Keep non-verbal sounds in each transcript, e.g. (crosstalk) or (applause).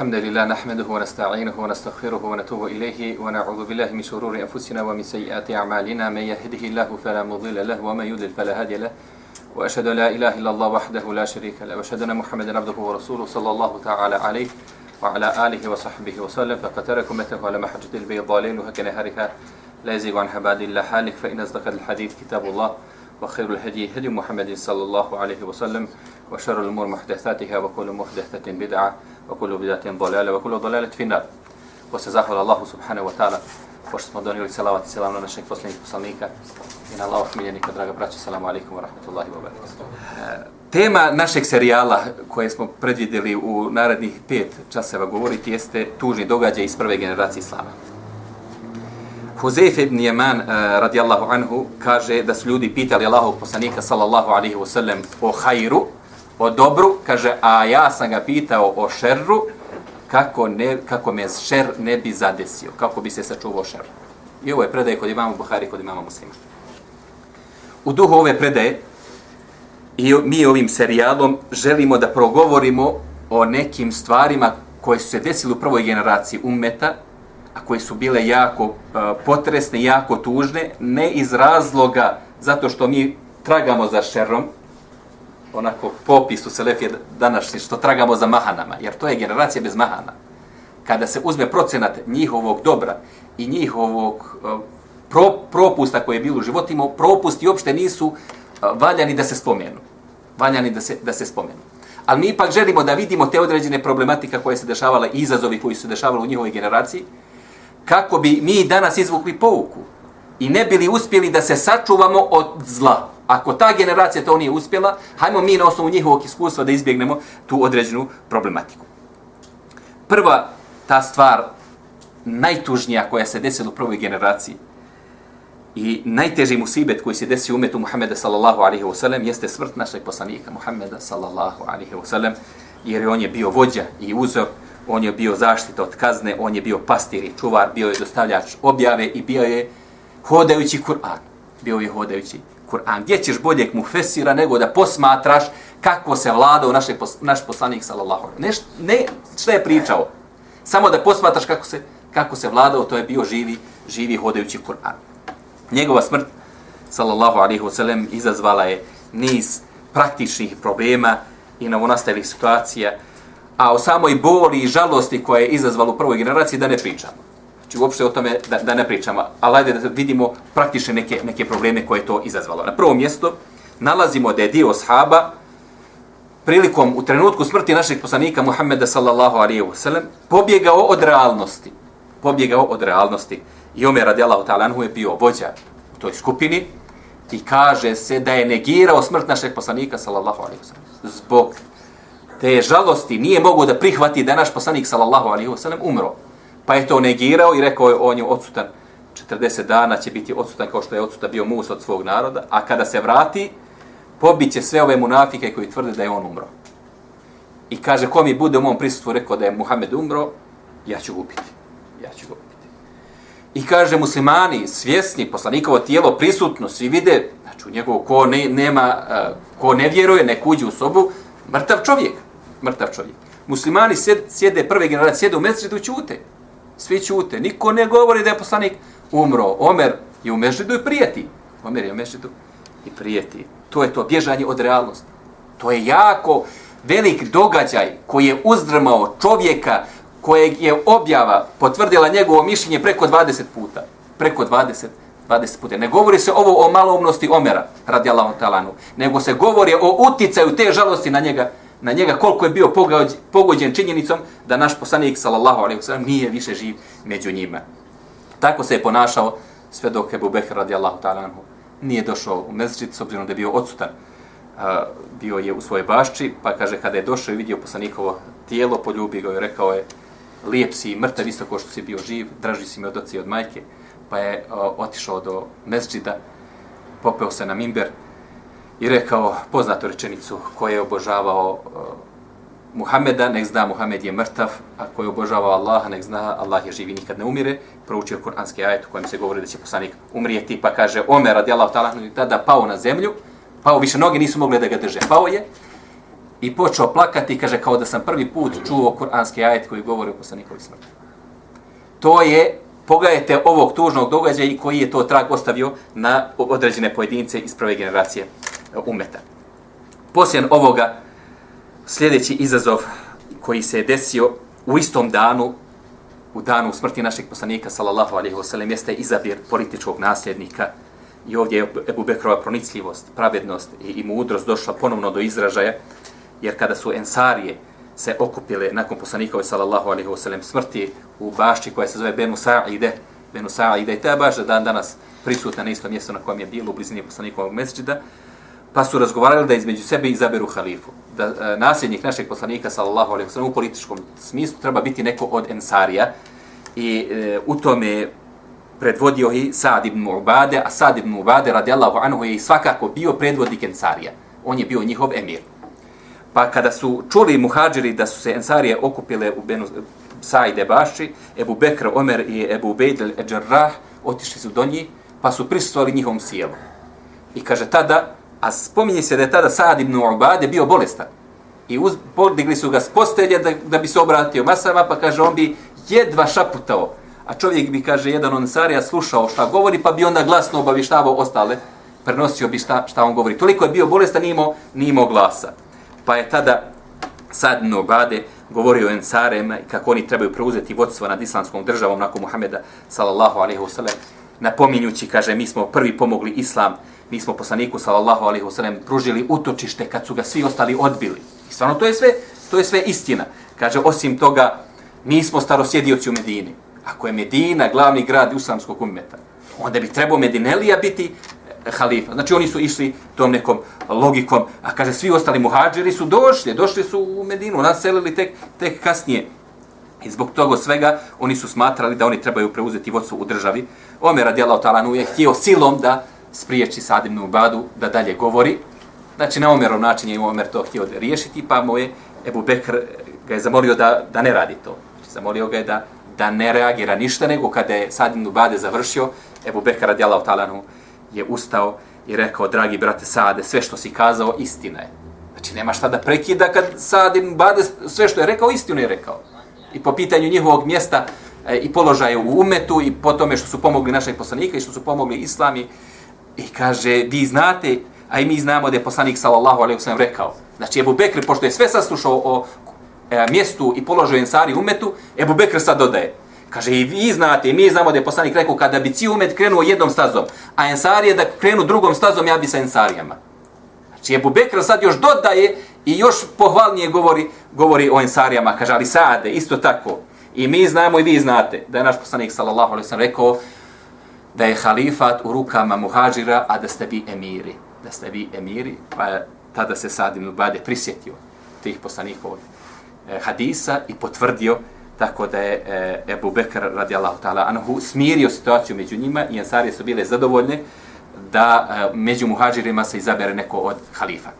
الحمد لله نحمده ونستعينه ونستغفره ونتوب إليه ونعوذ بالله من شرور أنفسنا ومن سيئات أعمالنا. من يهده الله فلا مضل له ومن يضلل فلا هادي له. وأشهد لا إله إلا الله وحده لا شريك له. وأشهد أن محمدا عبده ورسوله صلى الله تعالى عليه وعلى آله وصحبه وسلم. فقد ترك أمته على محجة البيضاء ليلها كنهارها. لا يزيغ عن عباد الله حالك فإن أصدق الحديث كتاب الله وخير الهدي هدي محمد صلى الله عليه وسلم وشر الأمور محدثاتها وكل محدثة بدعة. وكل بدعة ضلالة وكل ضلالة في النار وسزاحل الله سبحانه وتعالى pošto smo donijeli salavat i selam na našeg posljednjeg poslanika i na Allahog miljenika, draga braća, salamu alaikum wa rahmatullahi wa barakatuh. Tema našeg serijala koje smo predvidjeli u narednih pet časeva govoriti jeste tužni događaj iz prve generacije Islama. Huzeyf ibn Jeman uh, radijallahu anhu kaže da su ljudi pitali Allahog poslanika sallallahu alaihi wa sallam o hajru, o dobru, kaže, a ja sam ga pitao o šerru, kako, ne, kako me šer ne bi zadesio, kako bi se sačuvao šer. I ovo je predaje kod imamo Buhari, kod imamo muslima. U duhu ove predaje, i mi ovim serijalom želimo da progovorimo o nekim stvarima koje su se desile u prvoj generaciji ummeta, a koje su bile jako uh, potresne, jako tužne, ne iz razloga zato što mi tragamo za šerom, onako popis u Selefije današnji, što tragamo za mahanama, jer to je generacija bez mahana. Kada se uzme procenat njihovog dobra i njihovog eh, pro, propusta koje je bilo u životima, propusti uopšte nisu eh, valjani da se spomenu. Valjani da se, da se spomenu. Ali mi ipak želimo da vidimo te određene problematika koje se dešavala i izazovi koji su dešavali u njihovoj generaciji, kako bi mi danas izvukli pouku i ne bili uspjeli da se sačuvamo od zla. Ako ta generacija to nije uspjela, hajmo mi na osnovu njihovog iskustva da izbjegnemo tu određenu problematiku. Prva ta stvar, najtužnija koja se desila u prvoj generaciji i najteži musibet koji se desio umetu Muhammeda sallallahu alaihi wa sallam jeste smrt našeg poslanika Muhammeda sallallahu alaihi wa sallam jer on je bio vođa i uzor, on je bio zaštita od kazne, on je bio pastir i čuvar, bio je dostavljač objave i bio je hodajući Kur'an. Bio je hodajući Kur'an. Gdje ćeš boljeg mu fesira nego da posmatraš kako se vladao naše, naš poslanik sallallahu alaihi ne, ne šta je pričao, samo da posmatraš kako se, kako se vladao, to je bio živi, živi hodajući Kur'an. Njegova smrt, sallallahu alaihi wasallam, izazvala je niz praktičnih problema i novonastalih situacija, a o samoj boli i žalosti koja je izazvala u prvoj generaciji da ne pričamo. Znači uopšte o tome da, da ne pričamo, ali ajde da vidimo praktične neke, neke probleme koje je to izazvalo. Na prvo mjesto nalazimo da je dio shaba prilikom u trenutku smrti našeg poslanika Muhammeda sallallahu alaihi wa sallam pobjegao od realnosti. Pobjegao od realnosti. I Omer radijallahu ta'ala anhu je bio vođa u toj skupini i kaže se da je negirao smrt našeg poslanika sallallahu alaihi wa sallam. Zbog te žalosti nije mogao da prihvati da naš poslanik sallallahu alaihi wa sallam umro. Pa je to negirao i rekao je on je odsutan 40 dana će biti odsutan kao što je odsutan bio mus od svog naroda, a kada se vrati, pobiće sve ove munafike koji tvrde da je on umro. I kaže, ko mi bude u mom prisutstvu rekao da je Muhammed umro, ja ću ubiti. Ja ću ubiti. I kaže, muslimani, svjesni, poslanikovo tijelo prisutno, svi vide, znači u njegovu, ko ne, nema, e, ko ne vjeruje, ne kuđe u sobu, mrtav čovjek. Mrtav čovjek. Muslimani sjede, prve generacije, sjede u mesridu i čute. Svi ćute. Niko ne govori da je poslanik umro. Omer je u mesridu i prijeti. Omer je u mesridu i prijeti. To je to bježanje od realnosti. To je jako velik događaj koji je uzdrmao čovjeka kojeg je objava potvrdila njegovo mišljenje preko 20 puta. Preko 20 20 puta. Ne govori se ovo o maloumnosti Omera, radi Allahom talanu, nego se govori o uticaju te žalosti na njega, na njega koliko je bio pogođen činjenicom da naš poslanik, sallallahu alejhi ve sellem nije više živ među njima. Tako se je ponašao sve dok Ebu Bekr, radijallahu ta'ala anhu. Nije došao u mesdžid s obzirom da je bio odsutan, bio je u svojoj bašči, pa kaže, kada je došao i vidio poslanikovo tijelo, poljubi ga i rekao je, lijep si, mrtav isto kao što si bio živ, draži si mi od oci od majke, pa je otišao do mezđida, popeo se na mimber i rekao poznatu rečenicu koje je obožavao uh, Muhameda, nek zna Muhammed je mrtav, a ko je obožavao Allaha, nek zna Allah je živi, nikad ne umire. Proučio kuranski ajet u kojem se govori da će poslanik umrijeti, pa kaže Omer radi Allah ta'ala, tada pao na zemlju, pao, više noge nisu mogle da ga drže, pao je i počeo plakati, kaže, kao da sam prvi put čuo kuranski ajet koji govori o poslanikovi smrti. To je, pogledajte ovog tužnog događaja i koji je to trag ostavio na određene pojedince iz prve generacije umeta. Poslije ovoga, sljedeći izazov koji se je desio u istom danu, u danu smrti našeg poslanika, sallallahu alaihi wa sallam, jeste izabir političkog nasljednika. I ovdje je Ebu Bekrova pronicljivost, pravednost i, i mudrost došla ponovno do izražaja, jer kada su ensarije se okupile nakon poslanikove, sallallahu alaihi wa sallam, smrti u bašći koja se zove Benu Sa'ide, Benu Sa'ide, i ta baš dan danas prisutna na istom mjestu na kojem je bilo u blizini poslanikovog mesečida, pa su razgovarali da između sebe izaberu halifu. Da e, nasljednik našeg poslanika, sallallahu alaihi wasallam, u političkom smislu treba biti neko od ensarija i e, u tome predvodio i Sad ibn Ubade, a Sad ibn Ubade, radijallahu anhu, je svakako bio predvodnik ensarija. On je bio njihov emir. Pa kada su čuli muhađiri da su se ensarije okupile u Benu Saide Baši, Ebu Bekr, Omer i Ebu Bejdel Eđarrah otišli su do njih, pa su prisutovali njihovom sjelu. I kaže, tada A spominje se da je tada Sad ibn Ubade bio bolestan. I uz, podigli su ga s postelje da, da bi se obratio masama, pa kaže on bi jedva šaputao. A čovjek bi, kaže, jedan onsarija slušao šta govori, pa bi onda glasno obavištavao ostale, prenosio bi šta, šta on govori. Toliko je bio bolestan, nije imao, glasa. Pa je tada Sad ibn Ubade govorio o Ensarema i kako oni trebaju preuzeti vodstvo nad islamskom državom nakon Muhameda, sallallahu alaihi wa sallam, napominjući, kaže, mi smo prvi pomogli islam, mi smo poslaniku sallallahu alejhi ve sellem pružili utočište kad su ga svi ostali odbili. I stvarno to je sve, to je sve istina. Kaže osim toga mi smo starosjedioci u Medini. Ako je Medina glavni grad islamskog ummeta, onda bi trebao Medinelija biti eh, halifa. Znači oni su išli tom nekom logikom, a kaže svi ostali muhađiri su došli, došli su u Medinu, naselili tek, tek kasnije. I zbog toga svega oni su smatrali da oni trebaju preuzeti vodstvo u državi. Omer radijalahu ta'ala je htio silom da spriječi Sad ibn Ubadu da dalje govori. Znači, na Omerov način je Omer to htio riješiti, pa mu je Ebu Bekr ga je zamolio da, da ne radi to. Znači, zamolio ga je da, da ne reagira ništa, nego kada je Sad ibn Ubade završio, Ebu Bekr radijalahu talanu je ustao i rekao, dragi brate Sade, sve što si kazao, istina je. Znači, nema šta da prekida kad Sad ibn Ubade sve što je rekao, istinu je rekao. I po pitanju njihovog mjesta e, i položaje u umetu i po tome što su pomogli našeg poslanika i što su pomogli islami, I kaže, vi znate, a i mi znamo da je poslanik sallallahu alaihi wasallam rekao. Znači, Ebu Bekr, pošto je sve saslušao o e, mjestu i položaju Ensari umetu, Ebu Bekr sad dodaje. Kaže, i vi znate, i mi znamo da je poslanik rekao, kada bi cijel umet krenuo jednom stazom, a Ensarije da krenu drugom stazom, ja bi sa Ensarijama. Znači, Ebu Bekr sad još dodaje i još pohvalnije govori, govori o Ensarijama. Kaže, ali sade, isto tako. I mi znamo i vi znate da je naš poslanik sallallahu alaihi wasallam rekao, da je halifat u rukama muhađira, a da ste vi emiri. Da ste vi emiri, pa je tada se Sad ibn Ubade prisjetio tih poslanikov eh, hadisa i potvrdio tako da je eh, Ebu Bekr radijallahu ta'ala anhu smirio situaciju među njima i Ansarije su bile zadovoljne da eh, među muhađirima se izabere neko od halifa.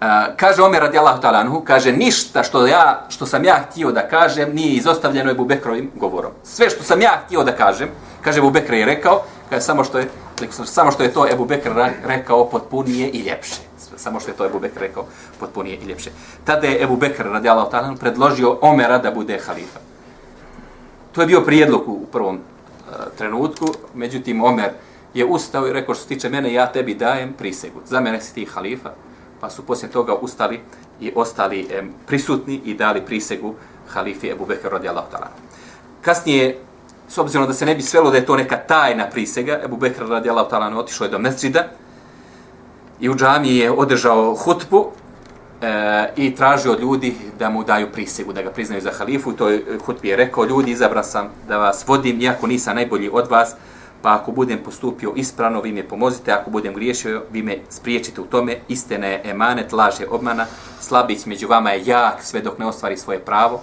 Uh, kaže Omer radijallahu ta'ala anhu, kaže ništa što ja što sam ja htio da kažem nije izostavljeno Ebu Bekrovim govorom. Sve što sam ja htio da kažem, Kaže Ebu Bekr je rekao, kaže samo što je, samo što je to Ebu Bekr rekao potpunije i ljepše. Samo što je to Ebu Bekr rekao potpunije i ljepše. Tada je Ebu Bekr radijallahu ta'ala predložio Omera da bude halifa. To je bio prijedlog u prvom uh, trenutku, međutim Omer je ustao i rekao što se tiče mene, ja tebi dajem prisegu. Za mene si ti halifa. Pa su poslije toga ustali i ostali e, prisutni i dali prisegu halifi Ebu Bekr radijallahu ta'ala. Kasnije s obzirom da se ne bi svelo da je to neka tajna prisega, Ebu Bekr radi ta'ala otišao je do mesđida i u džamiji je održao hutbu e, i tražio od ljudi da mu daju prisegu, da ga priznaju za halifu. To je, hutbi je rekao, ljudi, izabran sam da vas vodim, iako nisam najbolji od vas, pa ako budem postupio ispravno, vi me pomozite, ako budem griješio, vi me spriječite u tome, istina je emanet, laž je obmana, slabić među vama je jak sve dok ne ostvari svoje pravo,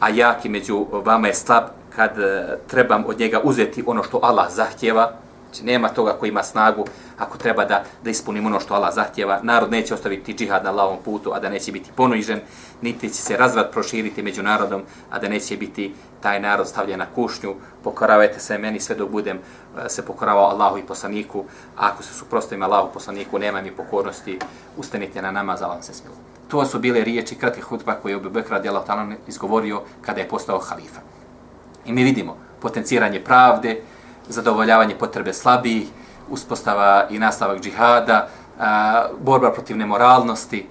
a jaki među vama je slab kad eh, trebam od njega uzeti ono što Allah zahtjeva, znači nema toga koji ima snagu, ako treba da, da ispunimo ono što Allah zahtjeva, narod neće ostaviti džihad na lavom putu, a da neće biti ponižen, niti će se razvrat proširiti među narodom, a da neće biti taj narod stavljen na kušnju, pokoravajte se meni sve dok budem e, se pokoravao Allahu i poslaniku, a ako se suprostavim Allahu poslaniku, nema mi pokornosti, ustanite na namaz, vam se smilu. To su bile riječi kratke hutba koje je Abu Bekr radijallahu ta'ala izgovorio kada je postao halifa. I mi vidimo potenciranje pravde, zadovoljavanje potrebe slabijih, uspostava i nastavak džihada, a, borba protiv nemoralnosti,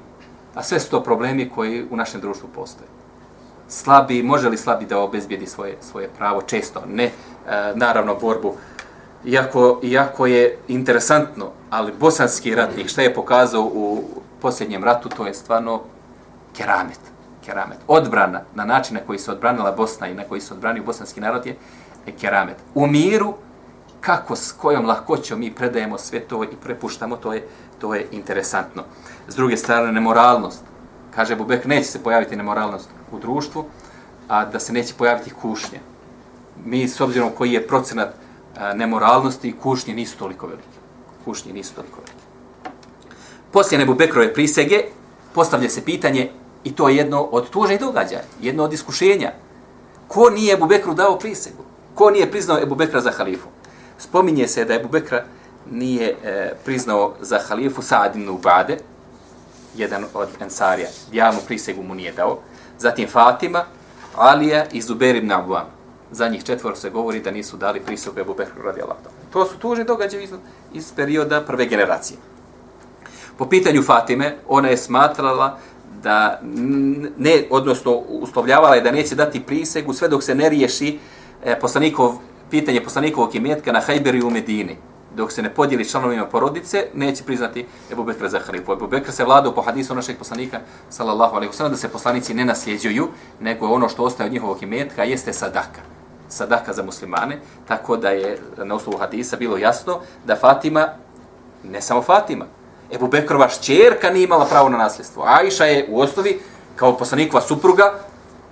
a sve su to problemi koji u našem društvu postoje. Slabi, može li slabi da obezbijedi svoje, svoje pravo? Često ne. A, naravno, borbu, iako, iako je interesantno, ali bosanski ratnik, šta je pokazao u posljednjem ratu, to je stvarno keramet. keramet. Odbrana na način na koji se odbranila Bosna i na koji se odbranio bosanski narod je keramet. U miru, kako s kojom lahkoćom mi predajemo sve to i prepuštamo, to je, to je interesantno. S druge strane, nemoralnost. Kaže Bubek, neće se pojaviti nemoralnost u društvu, a da se neće pojaviti kušnje. Mi, s obzirom koji je procenat e, nemoralnosti, kušnje nisu toliko velike. Kušnje nisu toliko velike. Poslije Nebu Bekrove prisege, postavlja se pitanje, i to je jedno od tužnih događaja, jedno od iskušenja. Ko nije Ebu Bekru dao prisegu? Ko nije priznao Ebu Bekra za halifu? Spominje se da je Bubekra nije e, priznao za halifu Sa'ad ibn Ubade, jedan od ensarija, javnu prisegu mu nije dao. Zatim Fatima, Alija i Zubair ibn Abuam. Za njih četvor se govori da nisu dali prisegu Ebu Bekru radi Allah. To su tužni događaje iz, iz perioda prve generacije. Po pitanju Fatime, ona je smatrala da ne, odnosno uslovljavala je da neće dati prisegu sve dok se ne riješi e, poslanikov pitanje poslanikovog imetka na Hajberi u Medini, dok se ne podijeli članovima porodice, neće priznati Ebu Bekra za halifu. Ebu Bekra se vladao po hadisu našeg poslanika, sallallahu alaihi wasallam, da se poslanici ne nasljeđuju, nego ono što ostaje od njihovog imetka jeste sadaka. Sadaka za muslimane, tako da je na osnovu hadisa bilo jasno da Fatima, ne samo Fatima, Ebu Bekrova šćerka nije imala pravo na nasljedstvo. Ajša je u osnovi, kao poslanikova supruga,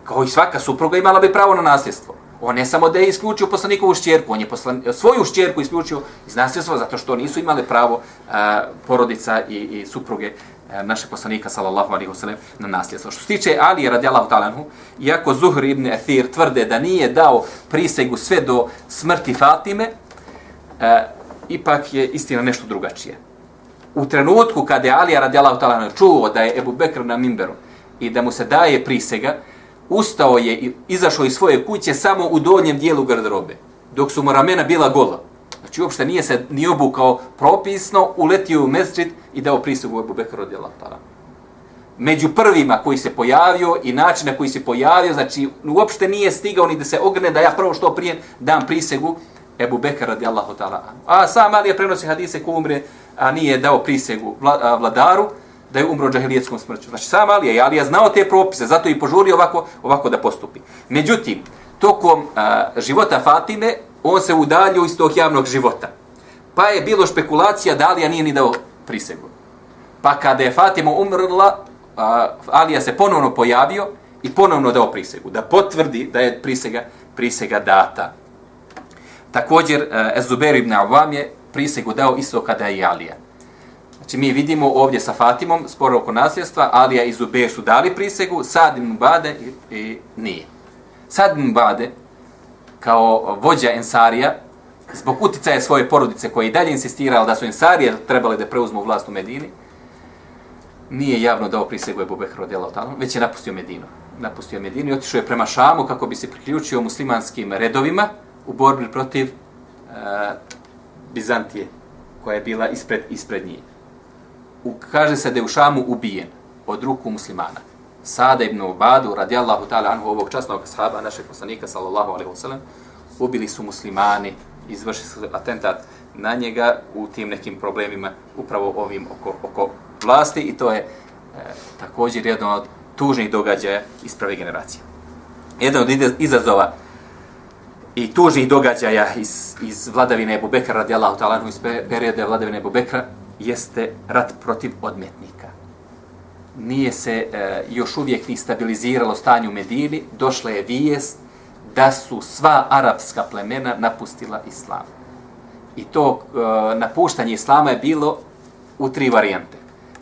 kao i svaka supruga, imala bi pravo na nasljedstvo. On ne samo da je isključio poslanikovu šćerku, on je poslan, svoju šćerku isključio iz nasljedstva zato što nisu imali pravo a, porodica i, i supruge a, naše poslanika sallallahu alaihi wasallam na nasljedstvo. Što se tiče Ali radijallahu talanhu, iako Zuhr ibn Athir tvrde da nije dao prisegu sve do smrti Fatime, a, ipak je istina nešto drugačije. U trenutku kada je Ali radijallahu talanhu čuo da je Ebu Bekr na mimberu i da mu se daje prisega, ustao je i izašao iz svoje kuće samo u donjem dijelu garderobe, dok su mu ramena bila gola. Znači uopšte nije se ni obukao propisno, uletio u mesdžid i dao prisegu Ebu Bekr od Jelatara. Među prvima koji se pojavio i način na koji se pojavio, znači uopšte nije stigao ni da se ogrne da ja prvo što prije dam prisegu Ebu Bekr radi Allahu ta'ala. A sam Ali je prenosi hadise ko umre, a nije dao prisegu vladaru, da je umro džahilijetskom smrću. Znači sam Alija, i Alija znao te propise, zato i požurio ovako, ovako da postupi. Međutim, tokom a, života Fatime, on se udaljio iz tog javnog života. Pa je bilo špekulacija da Alija nije ni dao prisegu. Pa kada je Fatima umrla, a, Alija se ponovno pojavio i ponovno dao prisegu. Da potvrdi da je prisega, prisega data. Također, Ezuber ibn Avam je prisegu dao isto kada je Alija. Znači mi vidimo ovdje sa Fatimom sporo oko nasljedstva, Alija i Zubair su dali prisegu, Sad ibn Bade i, i nije. Sad ibn Bade, kao vođa Ensarija, zbog uticaja svoje porodice koje i dalje insistirala da su Ensarije trebali da preuzmu vlast u Medini, nije javno dao prisegu Ebu Bekr od već je napustio Medinu. Napustio Medinu i otišao je prema Šamu kako bi se priključio muslimanskim redovima u borbi protiv uh, Bizantije koja je bila ispred, ispred njih u, kaže se da je u Šamu ubijen od ruku muslimana. Sada ibn Ubadu, radijallahu ta'ala anhu, ovog časnog sahaba, našeg poslanika, sallallahu alaihi wasallam, ubili su muslimani, izvršili su atentat na njega u tim nekim problemima, upravo ovim oko, oko vlasti i to je e, također jedan od tužnih događaja iz prve generacije. Jedan od izazova i tužnih događaja iz, iz vladavine Ebu Bekra, radijallahu ta'ala anhu, iz perioda vladavine Ebu Bekra, jeste rat protiv odmetnika. Nije se e, još uvijek ni stabiliziralo stanje u Medini, došla je vijest da su sva arapska plemena napustila islam. I to e, napuštanje islama je bilo u tri varijante.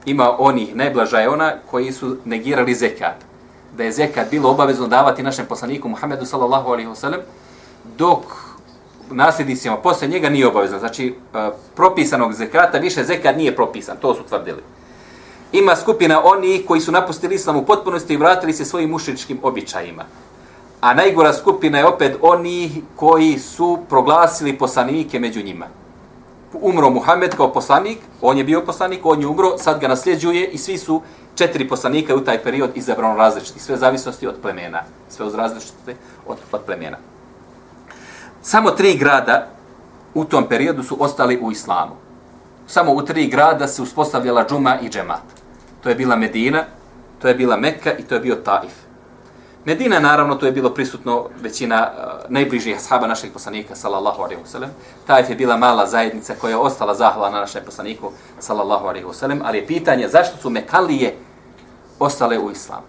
Ima onih, najblaža je ona, koji su negirali zekat. Da je zekat bilo obavezno davati našem poslaniku Muhammedu sallallahu alaihi wasallam, dok nasljednicima posle njega nije obavezan. Znači, e, propisanog zekata, više zekat nije propisan, to su tvrdili. ima skupina oni koji su napustili islam u potpunosti i vratili se svojim mušičkim običajima. A najgora skupina je opet oni koji su proglasili poslanike među njima. Umro Muhammed kao poslanik, on je bio poslanik, on je umro, sad ga nasljeđuje i svi su četiri poslanika u taj period izabrano različiti, sve zavisnosti od plemena, sve uz različitosti od, od plemena. Samo tri grada u tom periodu su ostali u islamu. Samo u tri grada se uspostavljala džuma i džemat. To je bila Medina, to je bila Mekka i to je bio Taif. Medina, naravno, to je bilo prisutno većina uh, najbližih ashaba našeg poslanika, sallallahu alaihi wasallam. Taif je bila mala zajednica koja je ostala zahvala na našem poslaniku, sallallahu alaihi wasallam. Ali je pitanje zašto su Mekalije ostale u islamu?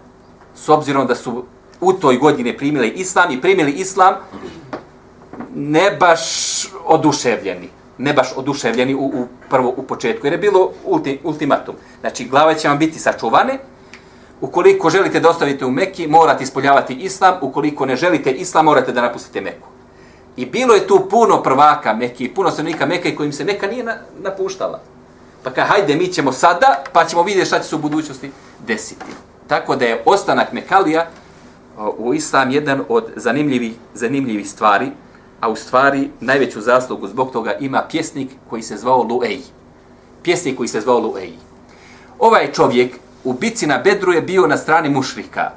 S obzirom da su u toj godini primili islam i primili islam ne baš oduševljeni. Ne baš oduševljeni u, u prvo u početku, jer je bilo ulti, ultimatum. Znači, glave će vam biti sačuvane, Ukoliko želite da ostavite u Mekki, morate ispoljavati islam. Ukoliko ne želite islam, morate da napustite Meku. I bilo je tu puno prvaka Mekki, puno stanovnika Mekke kojim se Meka nije na, napuštala. Pa ka, hajde, mi ćemo sada, pa ćemo vidjeti šta će se u budućnosti desiti. Tako da je ostanak Mekalija u islam jedan od zanimljivih, zanimljivih stvari, a u stvari najveću zaslugu zbog toga ima pjesnik koji se zvao Luej. Pjesnik koji se zvao Luej. Ovaj čovjek u bitci na Bedru je bio na strani mušrika.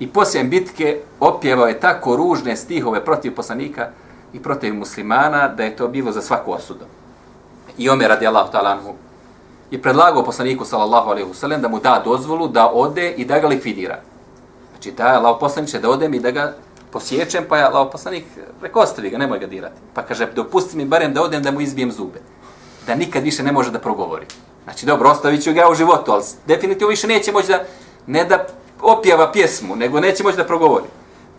I poslije bitke opjevao je tako ružne stihove protiv poslanika i protiv muslimana da je to bilo za svaku osudu. I Omer radi Allah talanhu je predlagao poslaniku sallallahu alaihi wasallam da mu da dozvolu da ode i da ga likvidira. Znači da je Allah poslaniče da odem i da ga posjećem, pa je Allah poslanik rekao ostavi ga, nemoj ga dirati. Pa kaže dopusti mi barem da odem da mu izbijem zube. Da nikad više ne može da progovori. Znači, dobro, ostavit ću ga u životu, ali definitivno više neće moći da, ne da opjeva pjesmu, nego neće moći da progovori.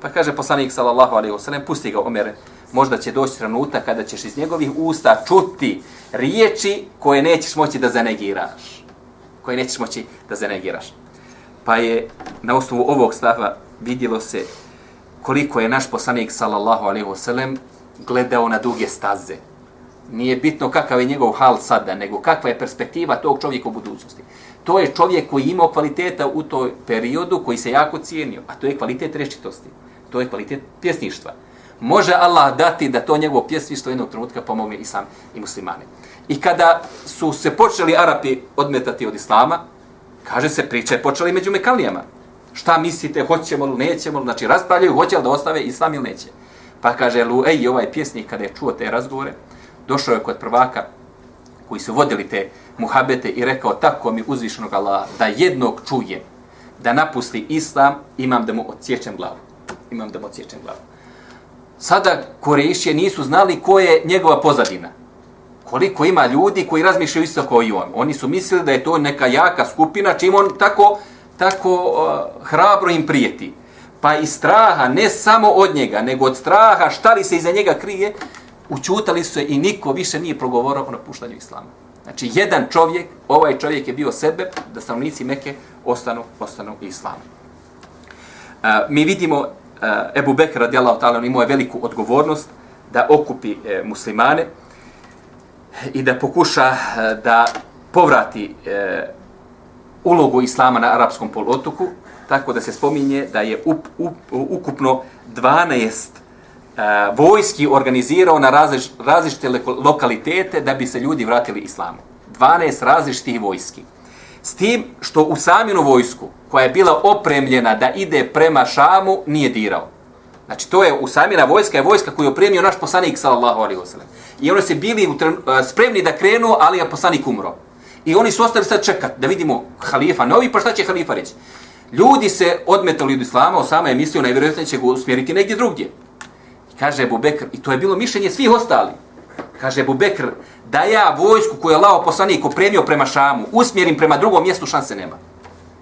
Pa kaže poslanik, sallallahu alaihi wasallam, pusti ga, Omere, možda će doći trenutak kada ćeš iz njegovih usta čuti riječi koje nećeš moći da zanegiraš. Koje nećeš moći da zanegiraš. Pa je na osnovu ovog stava vidjelo se koliko je naš poslanik, sallallahu alaihi wasallam, gledao na duge staze nije bitno kakav je njegov hal sada, nego kakva je perspektiva tog čovjeka u budućnosti. To je čovjek koji imao kvaliteta u toj periodu, koji se jako cijenio, a to je kvalitet rečitosti, to je kvalitet pjesništva. Može Allah dati da to njegovo pjesništvo jednog trenutka pomogne i sam i muslimane. I kada su se počeli Arapi odmetati od Islama, kaže se priče počeli među Mekalijama. Šta mislite, hoćemo li, nećemo, znači raspravljaju, hoće li da ostave Islam ili neće. Pa kaže, ej, ovaj pjesnik kada je čuo te razgovore, došao je kod prvaka koji su vodili te muhabete i rekao tako mi uzvišenog Allaha, da jednog čuje da napusti islam, imam da mu odsjećem glavu. Imam da mu odsjećem glavu. Sada Korejšije nisu znali ko je njegova pozadina. Koliko ima ljudi koji razmišljaju isto kao i on. Oni su mislili da je to neka jaka skupina čim on tako, tako uh, hrabro im prijeti. Pa i straha, ne samo od njega, nego od straha šta li se iza njega krije, učutali su se i niko više nije progovorao o napuštanju islama. Znači, jedan čovjek, ovaj čovjek je bio sebe, da stanovnici Meke ostanu, ostanu islamu. Uh, mi vidimo, uh, Ebu Bekr radijallahu ta'ala, imao je veliku odgovornost da okupi uh, muslimane i da pokuša uh, da povrati uh, ulogu islama na arapskom poluotoku, tako da se spominje da je up, up, ukupno 12 uh, e, vojski organizirao na različ, različite lokalitete da bi se ljudi vratili islamu. 12 različitih vojski. S tim što u saminu vojsku, koja je bila opremljena da ide prema Šamu, nije dirao. Znači, to je usamina vojska, je vojska koju je opremio naš poslanik, sallallahu alaihi wasallam. I oni se bili uh, spremni da krenu, ali je poslanik umro. I oni su ostali sad čekat da vidimo halifa novi, pa šta će halifa reći? Ljudi se odmetali od islama, Osama je mislio najvjerojatnije će ga usmjeriti negdje drugdje. Kaže Ebu Bekr, i to je bilo mišljenje svih ostali. Kaže Ebu Bekr, da ja vojsku koju je lao poslanik opremio prema Šamu, usmjerim prema drugom mjestu, šanse nema.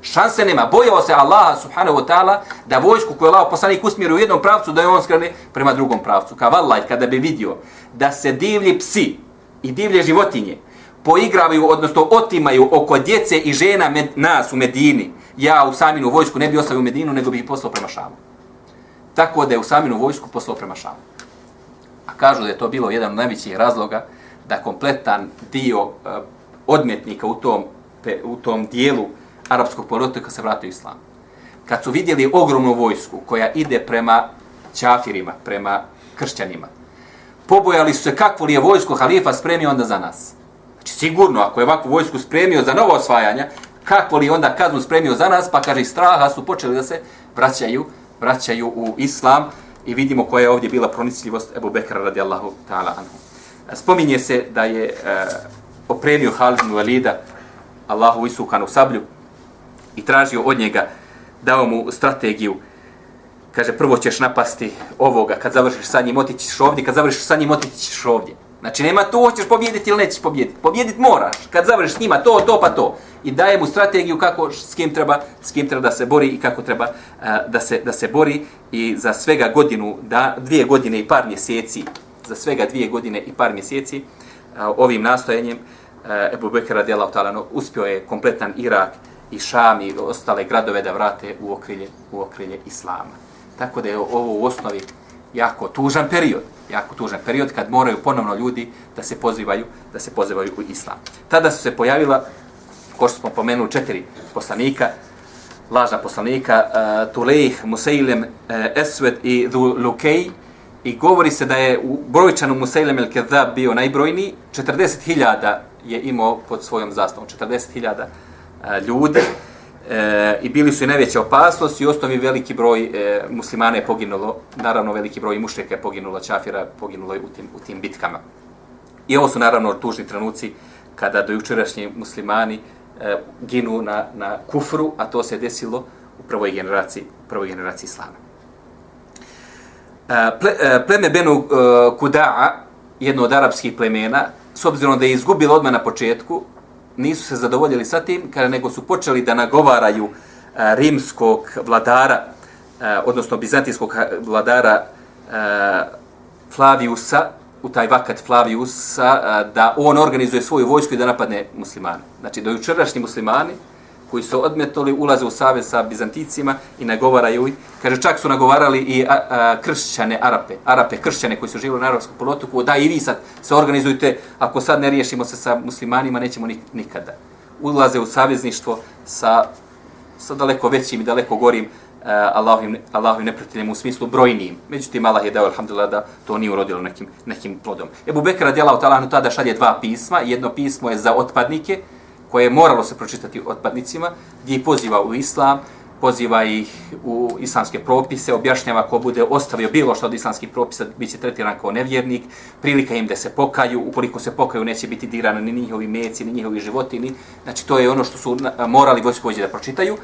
Šanse nema. Bojao se Allaha subhanahu wa ta'ala da vojsku koju je lao poslanik usmjeri u jednom pravcu, da je on skrene prema drugom pravcu. Ka vallaj, kada bi vidio da se divlji psi i divlje životinje poigravaju, odnosno otimaju oko djece i žena med, nas u Medini, ja u saminu vojsku ne bi ostavio Medinu, nego bi ih poslao prema Šamu. Tako da je u saminu vojsku poslao prema Šamu. A kažu da je to bilo jedan od najvećih razloga da kompletan dio uh, odmetnika u tom u tom dijelu arapskog polotoka se vratio islam. Kad su vidjeli ogromnu vojsku koja ide prema čafirima, prema kršćanima, pobojali su se kakvo li je vojsko halifa spremio onda za nas. Znači sigurno, ako je ovakvu vojsku spremio za novo osvajanja, kako li onda kaznu spremio za nas, pa kaže straha su počeli da se vraćaju, vraćaju u islam i vidimo koja je ovdje bila pronicljivost Ebu Bekra radijallahu ta'ala anhu. E, spominje se da je e, opremio Halid ibn Walida Allahu isukanu sablju i tražio od njega dao mu strategiju kaže prvo ćeš napasti ovoga kad završiš sa njim otićiš ovdje kad završiš sa njim otićiš ovdje znači nema to hoćeš pobjediti ili nećeš pobjediti. Pobjediti moraš kad završiš s njima to to pa to i daje mu strategiju kako s kim treba s kim treba da se bori i kako treba uh, da se da se bori i za svega godinu da dvije godine i par mjeseci za svega dvije godine i par mjeseci uh, ovim nastojanjem uh, Ebu Bekir radijallahu ta'ala uspio je kompletan Irak i Šam i ostale gradove da vrate u okrilje, u okrilje Islama. Tako da je ovo u osnovi jako tužan period, jako tužan period kad moraju ponovno ljudi da se pozivaju, da se pozivaju u Islam. Tada su se pojavila, ko što smo pomenuli, četiri poslanika, lažna poslanika, uh, Tulejh, Musailem, uh, Esved i Lukej, i govori se da je u brojčanu Musailem el Kedab bio najbrojniji, 40.000 je imao pod svojom zastavom, 40.000 eh, ljudi e, i bili su i najveća opasnost i osnovi veliki broj e, muslimana je poginulo, naravno veliki broj mušljaka je poginulo, čafira poginulo u tim, u tim bitkama. I ovo su naravno tužni trenuci kada dojučerašnji muslimani e, ginu na, na kufru, a to se desilo u prvoj generaciji, u prvoj generaciji islama. E, ple, e, pleme Benu e, Kuda'a, jedno od arapskih plemena, s obzirom da je izgubilo odmah na početku, nisu se zadovoljili sa tim, kada nego su počeli da nagovaraju e, rimskog vladara, e, odnosno bizantijskog vladara e, Flaviusa, u taj vakat Flaviusa, da on organizuje svoju vojsku i da napadne muslimane. Znači, do jučerašnji muslimani, koji su odmetnuli, ulaze u savez sa Bizanticima i nagovaraju ih. Kaže, čak su nagovarali i a, a, kršćane Arape, Arape, kršćane koji su živjeli na Arabskom polotoku, da i vi sad se organizujte, ako sad ne riješimo se sa muslimanima, nećemo nikada. Ulaze u savezništvo sa, sa daleko većim i daleko gorim e, Allahovim, Allahovim neprijateljem u smislu brojnijim. Međutim, Allah je dao, alhamdulillah, da to nije urodilo nekim, nekim plodom. Ebu Bekra djela u Talanu tada šalje dva pisma. Jedno pismo je za otpadnike, koje je moralo se pročitati otpadnicima, gdje ih poziva u islam, poziva ih u islamske propise, objašnjava ko bude ostavio bilo što od islamskih propisa, bit će tretiran kao nevjernik, prilika im da se pokaju, ukoliko se pokaju neće biti dirana ni njihovi meci, ni njihovi životini, znači to je ono što su morali vojskovođe da pročitaju.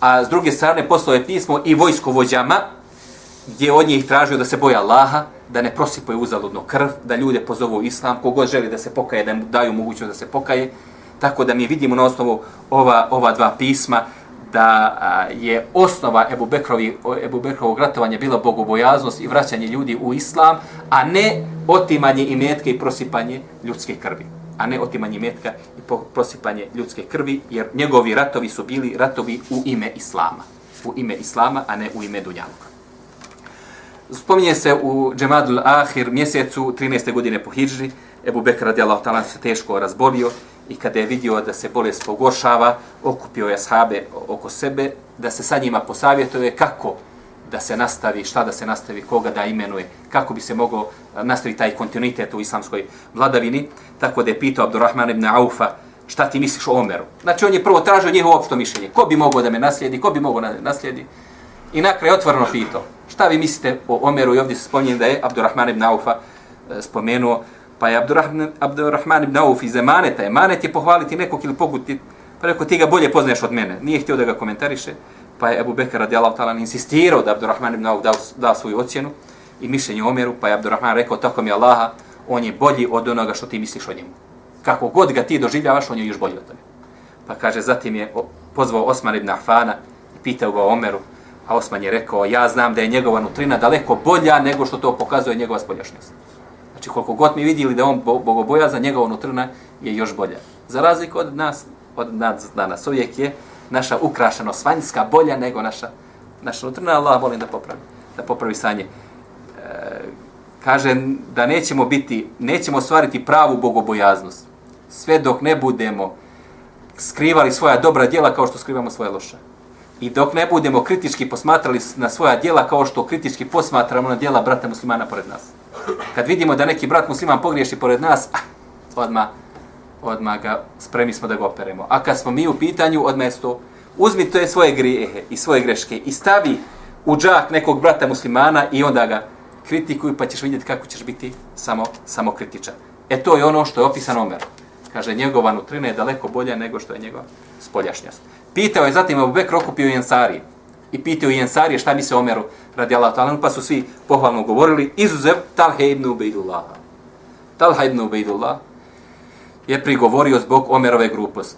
A s druge strane poslao je pismo i vojskovođama, gdje od njih tražio da se boja Allaha, da ne prosipaju uzaludno krv, da ljude pozovu islam, kogod želi da se pokaje, da mu daju mogućnost da se pokaje, Tako da mi vidimo na osnovu ova, ova dva pisma da a, je osnova Ebu, Bekrovi, Ebu Bekrovog ratovanja bila bogobojaznost i vraćanje ljudi u islam, a ne otimanje imetke i prosipanje ljudske krvi. A ne otimanje imetka i prosipanje ljudske krvi, jer njegovi ratovi su bili ratovi u ime islama. U ime islama, a ne u ime Dunjaluka. Spominje se u Džemadul Ahir mjesecu 13. godine po Hidžri, Ebu Bekr radijallahu ta'ala se teško razbolio i kada je vidio da se bolest pogoršava, okupio je ashabe oko sebe, da se sa njima posavjetuje kako da se nastavi, šta da se nastavi, koga da imenuje, kako bi se mogao eh, nastaviti taj kontinuitet u islamskoj vladavini. Tako da je pitao Abdurrahman ibn Aufa, šta ti misliš o Omeru? Znači on je prvo tražio njegovo opšto mišljenje. Ko bi mogao da me naslijedi, ko bi mogao da me naslijedi? I nakraj otvoreno pitao, šta vi mislite o Omeru? I ovdje se spominje da je Abdurrahman ibn Aufa eh, spomenuo Pa je Abdurrahman, Abdurrahman ibn Auf iz Emaneta. Emanet je pohvaliti nekog ili poguti. Pa rekao, ti ga bolje poznaješ od mene. Nije htio da ga komentariše. Pa je Abu Bekr radijalahu ta'ala insistirao da Abdurrahman ibn Auf da, da svoju ocjenu i mišljenje Omeru. Pa je Abdurrahman rekao, tako mi Allaha, on je bolji od onoga što ti misliš o njemu. Kako god ga ti doživljavaš, on je još bolji od tebe. Pa kaže, zatim je pozvao Osman ibn Afana i pitao ga o Omeru. A Osman je rekao, ja znam da je njegova nutrina daleko bolja nego što to pokazuje njegova spoljašnjost. Znači koliko god mi vidjeli da on bogoboja za njegova nutrna je još bolja. Za razliku od nas, od nas danas, uvijek je naša ukrašenost vanjska bolja nego naša, naša nutrna. Allah volim da popravi, da popravi sanje. E, kaže da nećemo biti, nećemo ostvariti pravu bogobojaznost sve dok ne budemo skrivali svoja dobra djela kao što skrivamo svoje loša. I dok ne budemo kritički posmatrali na svoja djela kao što kritički posmatramo na djela brata muslimana pored nas. Kad vidimo da neki brat musliman pogriješi pored nas, ah, odma odma ga spremi smo da ga operemo. A kad smo mi u pitanju, odmah je to, uzmi to je svoje grijehe i svoje greške i stavi u džak nekog brata muslimana i onda ga kritikuju pa ćeš vidjeti kako ćeš biti samo, samo kritičan. E to je ono što je opisano Omer. Kaže, njegova nutrina je daleko bolja nego što je njegova spoljašnjost. Pitao je zatim Abu Bekr okupio Jensari. I pitao Jensari šta mi se Omeru radi Allah talan, pa su svi pohvalno govorili, izuzev Talha ibn Ubejdullah. Talha ibn Ubejdullah je prigovorio zbog Omerove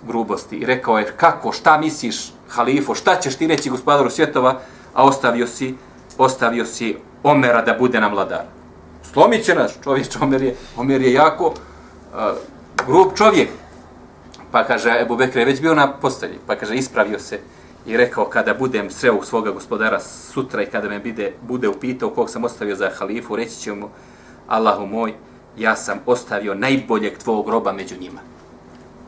grubosti i rekao je, kako, šta misliš, halifo, šta ćeš ti reći gospodaru svjetova, a ostavio si, ostavio si Omera da bude nam vladar. Slomit će nas, čovječ, Omer je, Omer je jako uh, grub čovjek. Pa kaže, Ebu Bekr je već bio na postelji, pa kaže, ispravio se i rekao, kada budem sreo svoga gospodara sutra i kada me bude, bude upitao kog sam ostavio za halifu, reći će mu, Allahu moj, ja sam ostavio najboljeg tvojeg groba među njima.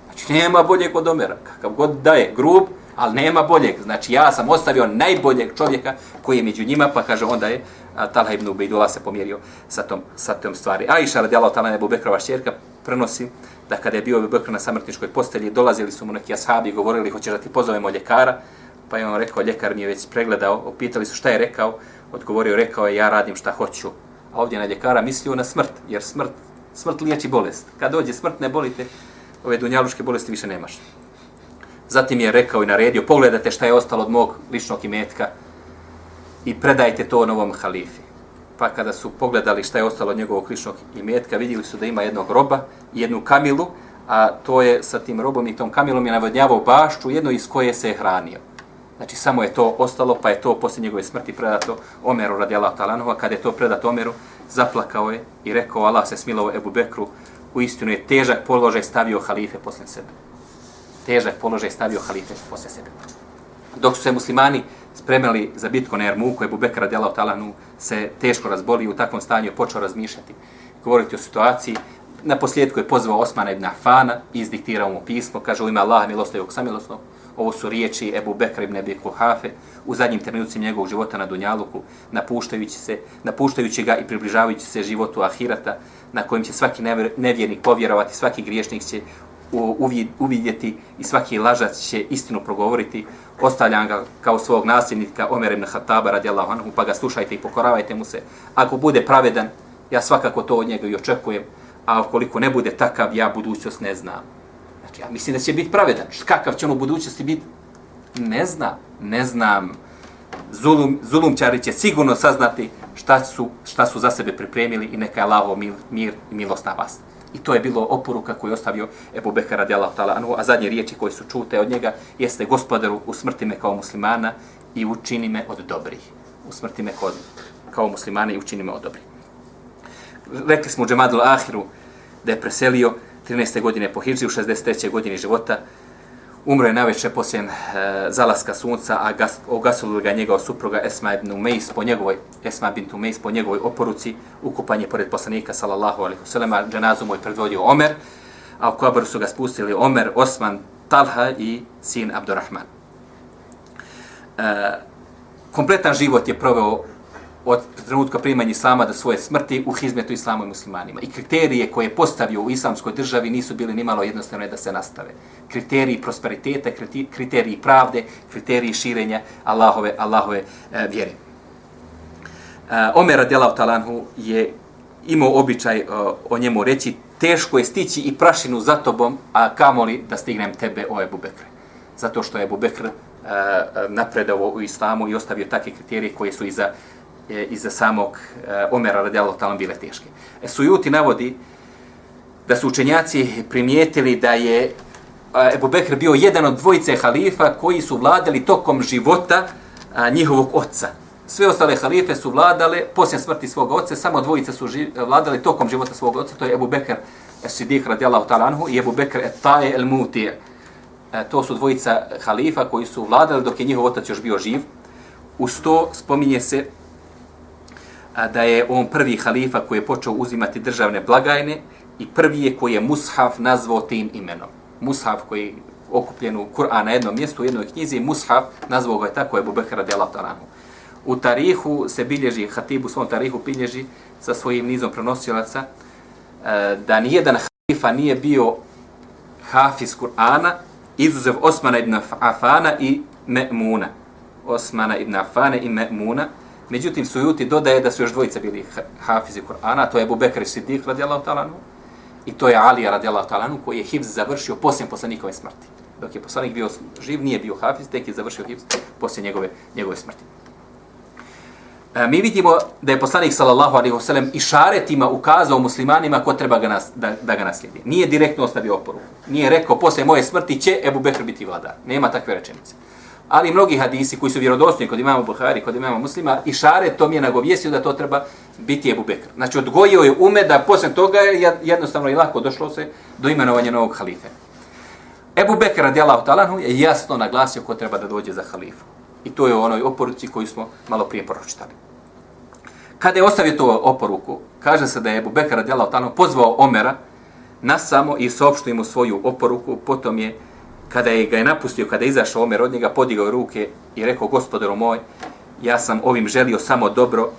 Znači, nema boljeg od Omera, kakav god da je, grub, ali nema boljeg. Znači, ja sam ostavio najboljeg čovjeka koji je među njima, pa kaže, onda je Talha ibn Ubejdula se pomjerio sa tom, sa tom stvari. Aisha radijallahu ta'ala Ebu Bekrova šćerka prenosi da kada je bio Ebu Bekr na samrtničkoj postelji, dolazili su mu neki ashabi i govorili, hoćeš da ti pozovemo ljekara, pa je on rekao, ljekar mi je već pregledao, opitali su šta je rekao, odgovorio, rekao je, ja radim šta hoću. A ovdje na ljekara mislio na smrt, jer smrt, smrt liječi bolest. Kad dođe smrt, ne bolite, ove dunjaluške bolesti više nemaš. Zatim je rekao i naredio, pogledajte šta je ostalo od mog ličnog imetka i predajte to novom halifi. Pa kada su pogledali šta je ostalo od njegovog ličnog imetka, vidjeli su da ima jednog roba i jednu kamilu, a to je sa tim robom i tom kamilom je navodnjavao bašću, jedno iz koje se je hranio. Znači, samo je to ostalo, pa je to poslije njegove smrti predato Omeru radi Allah talanova. Kada je to predato Omeru, zaplakao je i rekao, Allah se smilovo Ebu Bekru, u istinu je težak položaj stavio halife poslije sebe težak položaj stavio halife posle sebe. Dok su se muslimani spremali za bitku na Ermuku, Ebu Bekra radijalahu talanu se teško razboli u takvom stanju počeo razmišljati, govoriti o situaciji. Na posljedku je pozvao Osmana ibn Afana i izdiktirao mu pismo, kaže u ime Allaha milostivog samilosnog, ovo su riječi Ebu Bekra ibn Ebi Kuhafe u zadnjim trenucima njegovog života na Dunjaluku, napuštajući, se, napuštajući ga i približavajući se životu Ahirata, na kojem će svaki nevjernik povjerovati, svaki griješnik će uvidjeti i svaki lažac će istinu progovoriti. Ostavljam ga kao svog nasljednika Omer ibn Khattaba radijallahu anhu, pa ga slušajte i pokoravajte mu se. Ako bude pravedan, ja svakako to od njega i očekujem, a ukoliko ne bude takav, ja budućnost ne znam. Ja mislim da će biti pravedan. Kakav će on u budućnosti biti? Ne znam. Ne znam. Zulum, zulumčari će sigurno saznati šta su, šta su za sebe pripremili i neka je lavo mir, mir i milost na vas. I to je bilo oporuka koju je ostavio Ebu Bekar radijallahu ta'ala anhu, a zadnje riječi koje su čute od njega jeste gospodaru usmrti me kao muslimana i učini me od dobrih. Usmrti me kao, kao muslimana i učini me od dobrih. Rekli smo u Džemadul Ahiru da je preselio 13. godine po Hidži u 63. godini života, Umro je najveće poslije e, zalaska sunca, a gas, ogasili ga njegov supruga Esma ibn Umejs po njegovoj, Esma ibn Umejs po njegovoj oporuci, ukupan je pored poslanika, sallallahu alaihi wa a dženazu je predvodio Omer, a u kabaru su ga spustili Omer, Osman, Talha i sin Abdurrahman. E, kompletan život je proveo od trenutka primanja islama do svoje smrti u hizmetu islamu i muslimanima. I kriterije koje je postavio u islamskoj državi nisu bili nimalo jednostavne da se nastave. Kriteriji prosperiteta, kriteriji pravde, kriteriji širenja Allahove, Allahove e, vjere. E, Omer radijalahu talanhu je imao običaj e, o njemu reći teško je stići i prašinu za tobom, a kamoli da stignem tebe o Ebu Bekre. Zato što je Ebu Bekr e, e napredao u islamu i ostavio takve kriterije koje su iza e, iza samog e, Omera radijallahu ta'ala bile teške. E, Sujuti navodi da su učenjaci primijetili da je e, Ebu Bekr bio jedan od dvojice halifa koji su vladali tokom života a, njihovog oca. Sve ostale halife su vladale poslije smrti svog oca, samo dvojice su ži, vladali tokom života svog oca, to je Ebu Bekr Sidik radijallahu ta'ala anhu i Ebu Bekr Etaje el Mutije. E, to su dvojica halifa koji su vladali dok je njihov otac još bio živ. Uz to spominje se da je on prvi halifa koji je počeo uzimati državne blagajne i prvi je koji je Mushaf nazvao tim imenom. Mushaf koji okupljenu Kur'an na jednom mjestu, u jednoj knjizi, Mushaf, nazvao ga je tako Ebu Bekara radijallahu ta'ala U tarihu se bilježi, Hatib u svom tarihu bilježi sa svojim nizom prenosilaca, e, da nijedan halifa nije bio hafiz Kur'ana, izuzev Osmana ibn Afana i Me'muna. Osmana ibn Afana i Me'muna. Međutim, Sujuti dodaje da su još dvojica bili hafizi Kur'ana, to je Abu Bekr Siddiq radijallahu ta'ala i to je Ali radijallahu ta'ala koji je hifz završio poslije poslanikove smrti. Dok je poslanik bio živ, nije bio hafiz, tek je završio hifz poslije njegove, njegove smrti. E, mi vidimo da je poslanik sallallahu alejhi ve sellem i šaretima ukazao muslimanima ko treba ga nas, da, da ga naslijedi. Nije direktno ostavio oporu. Nije rekao posle moje smrti će Ebu Bekr biti vladar. Nema takve rečenice. Ali mnogi hadisi koji su vjerodostojni kod imama Buhari, kod imama muslima, i šare to mi je nagovjesio da to treba biti Ebu Bekr. Znači odgojio je ume da posle toga je jednostavno i lako došlo se do imenovanja novog halife. Ebu Bekr radijalahu talanhu je jasno naglasio ko treba da dođe za halifu. I to je u onoj oporuci koju smo malo prije pročitali. Kada je ostavio tu oporuku, kaže se da je Ebu Bekr radijalahu talanhu pozvao Omera na samo i sopštio mu svoju oporuku, potom je kada je ga je napustio, kada je izašao Omer od njega, podigao ruke i rekao, gospodaru moj, ja sam ovim želio samo dobro,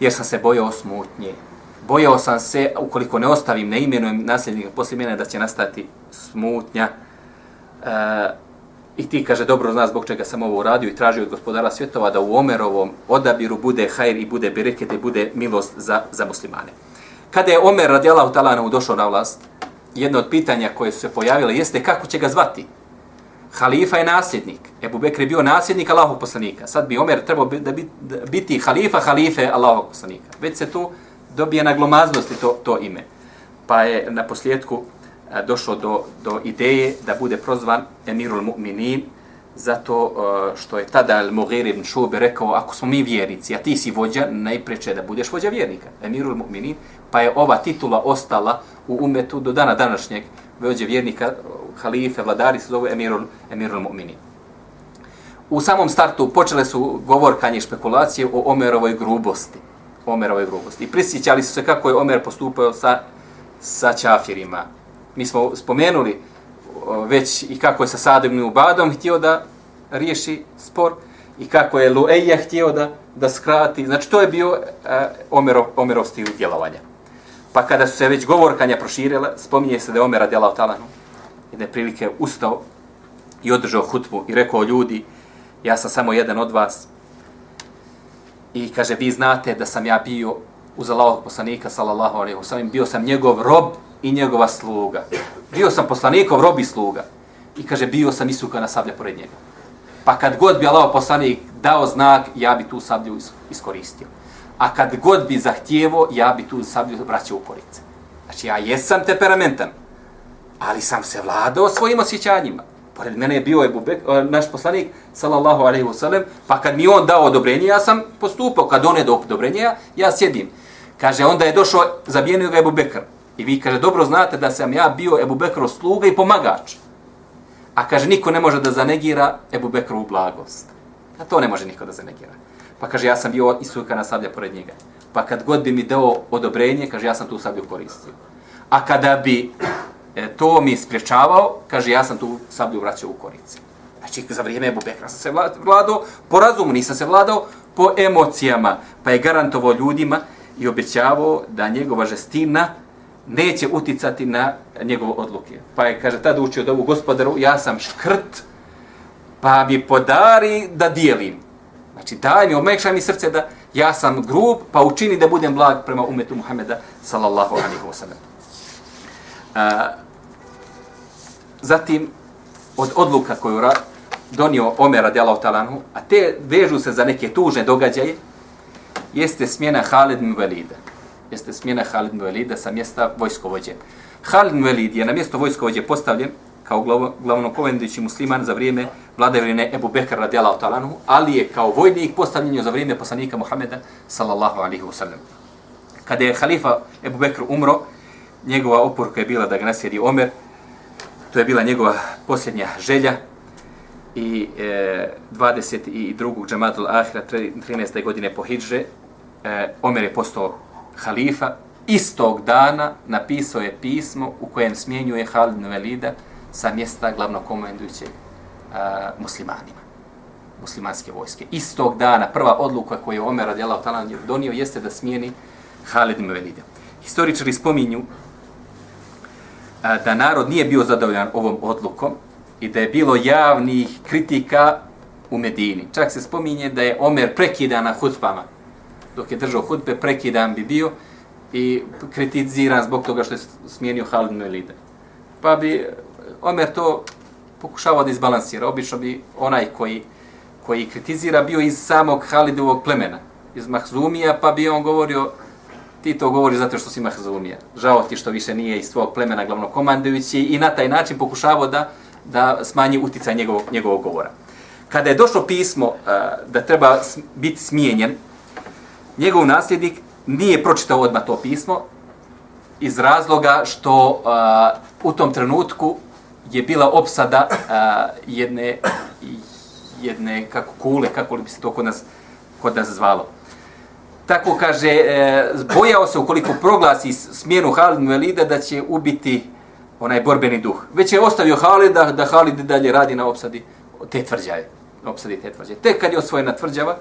jer sam se bojao smutnje. Bojao sam se, ukoliko ne ostavim, ne imenujem nasljednika poslije mene, da će nastati smutnja. E, I ti, kaže, dobro zna zbog čega sam ovo uradio i tražio od gospodara svjetova da u Omerovom odabiru bude hajr i bude bereket i bude milost za, za muslimane. Kada je Omer radijalahu talanu došao na vlast, jedno od pitanja koje su se pojavile jeste kako će ga zvati. Halifa je nasljednik. Ebu Bekr je bio nasljednik Allahog poslanika. Sad bi Omer trebao da biti halifa halife Allahog poslanika. Već se tu dobije na glomaznosti to, to ime. Pa je na posljedku došlo do, do ideje da bude prozvan Emirul Mu'minin zato što je tada Al-Mughir ibn Šube rekao ako smo mi vjernici, a ti si vođa, najpreče da budeš vođa vjernika. Emirul Mu'minin, pa je ova titula ostala u umetu do dana današnjeg vođe vjernika, halife, vladari se zove Emirul, Emirul Mu'minin. U samom startu počele su govorkanje i špekulacije o Omerovoj grubosti. Omerovoj grubosti. I prisjećali su se kako je Omer postupao sa, sa čafirima. Mi smo spomenuli već i kako je sa Sadom i Ubadom htio da riješi spor i kako je Lueja htio da, da skrati. Znači, to je bio uh, Omerov, Omerov stil djelovanja. Pa kada su se već govorkanja proširila, spominje se da je Omer radijalahu talanu. Jedne prilike ustao i održao hutbu i rekao ljudi, ja sam samo jedan od vas. I kaže, vi znate da sam ja bio uz Allahog poslanika, sallallahu alaihi wa bio sam njegov rob i njegova sluga. Bio sam poslanikov rob i sluga. I kaže, bio sam isuka na sablja pored njega. Pa kad god bi Allahog poslanik dao znak, ja bi tu sablju iskoristio. A kad god bi zahtijevo, ja bi tu sablju vraćao u korice. Znači, ja jesam temperamentan, ali sam se vladao svojim osjećanjima. Pored mene je bio Ebu Bek, e, naš poslanik, sallallahu alaihi wasallam, pa kad mi on dao odobrenje, ja sam postupao. Kad on je do odobrenja, ja sjedim. Kaže, onda je došao, zabijenio ga Ebu Bekr. I vi, kaže, dobro znate da sam ja bio Ebu Bekrov sluga i pomagač. A kaže, niko ne može da zanegira Ebu Bekrovu blagost. A to ne može niko da zanegira. Pa kaže, ja sam bio isukana sablja pored njega. Pa kad god bi mi dao odobrenje, kaže, ja sam tu sablju koristio. A kada bi e, to mi spriječavao, kaže, ja sam tu sablju vraćao u korici. Znači, za vrijeme Ebu Bekra sam se vladao po razumu, nisam se vladao po emocijama. Pa je garantovao ljudima i obećavao da njegova žestina neće uticati na njegove odluke. Pa je, kaže, tada učio od ovu gospodaru, ja sam škrt, pa mi podari da dijelim. Znači, daj mi, omekšaj mi srce da ja sam grub, pa učini da budem blag prema umetu Muhameda, sallallahu alaihi wasallam. A, Zatim, od odluka koju ra donio Omer radijalahu talanu, a te vežu se za neke tužne događaje, jeste smjena Halid Mvelida. Jeste smjena Halid Mvelida sa mjesta vojskovođe. Halid Mvelid je na mjesto vojskovođe postavljen kao glavno komendujući musliman za vrijeme vladavine Ebu Bekr radijalahu talanu, ali je kao vojnik postavljen za vrijeme poslanika Muhameda sallallahu alihi wasallam. Kada je halifa Ebu Bekr umro, njegova oporka je bila da ga nasjedi Omer, to je bila njegova posljednja želja, i e, 22. džamatul ahira 13. godine po hidže, e, Omer je postao halifa, istog dana napisao je pismo u kojem smjenjuje Halid Velida sa mjesta glavnog a, e, muslimanima muslimanske vojske. Istog dana prva odluka koju je Omer radijalahu ta'ala donio jeste da smijeni Halid ibn Velida. Historičari spominju a, da narod nije bio zadovoljan ovom odlukom i da je bilo javnih kritika u Medini. Čak se spominje da je Omer prekidan na hutbama. Dok je držao hutbe, prekidan bi bio i kritiziran zbog toga što je smijenio Halid ibn Velida. Pa bi Omer to pokušavao da izbalansira. Obično bi onaj koji koji kritizira bio iz samog Halidovog plemena, iz Mahzumija, pa bi on govorio, ti to govori zato što si Mahzumija. Žao ti što više nije iz tvog plemena glavnokomandujući i na taj način pokušavao da, da smanji uticaj njegovog, njegovog govora. Kada je došlo pismo uh, da treba biti smijenjen, njegov nasljednik nije pročitao odmah to pismo iz razloga što uh, u tom trenutku je bila opsada a, jedne jedne kako kule, kako li bi se to kod nas, kod nas zvalo. Tako kaže, e, bojao se ukoliko proglasi smjenu Halid Velida da će ubiti onaj borbeni duh. Već je ostavio Halida da, da Halid dalje radi na opsadi te tvrđaje. Opsadi te tvrđaje. Tek kad je osvojena tvrđava,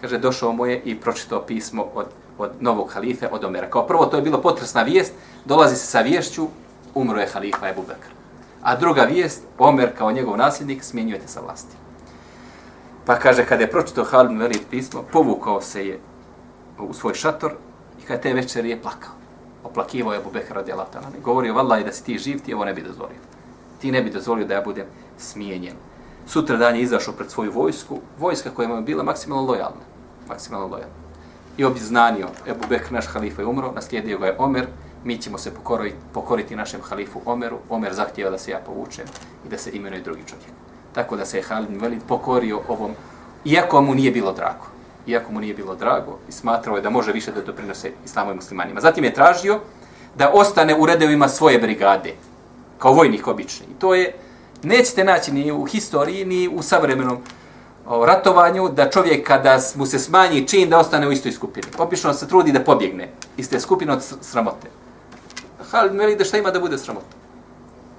kaže, došao mu je i pročitao pismo od, od novog halife, od Omera. Kao prvo, to je bilo potresna vijest, dolazi se sa viješću, umro je halifa Ebu Bekr. A druga vijest, Omer kao njegov nasljednik, smjenjujete sa vlasti. Pa kaže, kada je pročitao Halid Velid pismo, povukao se je u svoj šator i kada te večer je plakao. Oplakivao je Abu Bekr radi Allah talani. Govorio, da si ti živ, ti ovo ne bi dozvolio. Ti ne bi dozvolio da ja budem smijenjen. Sutra dan je izašao pred svoju vojsku, vojska koja je bila maksimalno lojalna. Maksimalno lojalna. I obznanio, Ebu Bekr, naš halifa je umro, naslijedio ga je Omer, mi ćemo se pokoriti, pokoriti našem halifu Omeru. Omer zahtjeva da se ja povučem i da se imenuje drugi čovjek tako da se je Halid Velid pokorio ovom, iako mu nije bilo drago. Iako mu nije bilo drago i smatrao je da može više da doprinose islamu i muslimanima. Zatim je tražio da ostane u redovima svoje brigade, kao vojnik obični. I to je, nećete naći ni u historiji, ni u savremenom o, ratovanju, da čovjek kada mu se smanji čin da ostane u istoj skupini. Obično se trudi da pobjegne iz te skupine od sramote. Halid Velid da šta ima da bude sramota?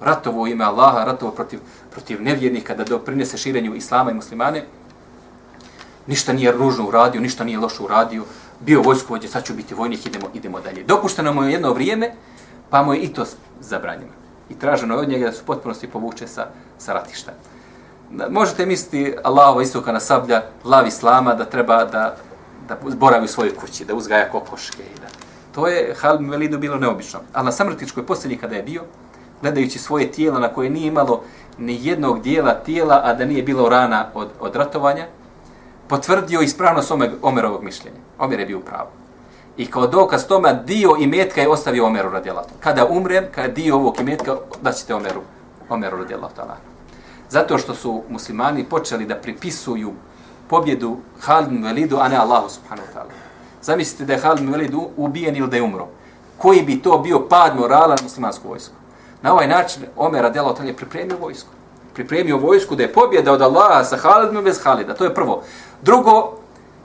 ratovo ime Allaha, ratovo protiv, protiv nevjernika da doprinese širenju islama i muslimane, ništa nije ružno uradio, ništa nije loše uradio, bio vojskovođe, sad ću biti vojnik, idemo, idemo dalje. Dopušteno mu je jedno vrijeme, pa mu je i to zabranjeno. I traženo je od njega da su potpunosti povuče sa, sa ratišta. Da, možete misliti Allahova istoka na sablja, lav islama, da treba da, da boravi u svojoj kući, da uzgaja kokoške. I da. To je Halid Velidu bilo neobično. Ali na samrtičkoj posljednji kada je bio, gledajući svoje tijelo na koje nije imalo ni jednog dijela tijela, a da nije bilo rana od, od ratovanja, potvrdio ispravnost Omerovog mišljenja. Omer je bio pravo. I kao dokaz tome, dio imetka je ostavio Omeru radijalatu. Kada umrem, kada dio ovog imetka, daćete Omeru, Omeru radijalatu. Zato što su muslimani počeli da pripisuju pobjedu Halid Velidu, a ne Allahu subhanahu wa ta'ala. Zamislite da je Halid Velid ubijen ili da je umro. Koji bi to bio pad morala na muslimansku vojsku? Na ovaj način Omer radijalo je pripremio vojsku. Pripremio vojsku da je pobjeda od Allaha sa Halidom bez Halida. To je prvo. Drugo,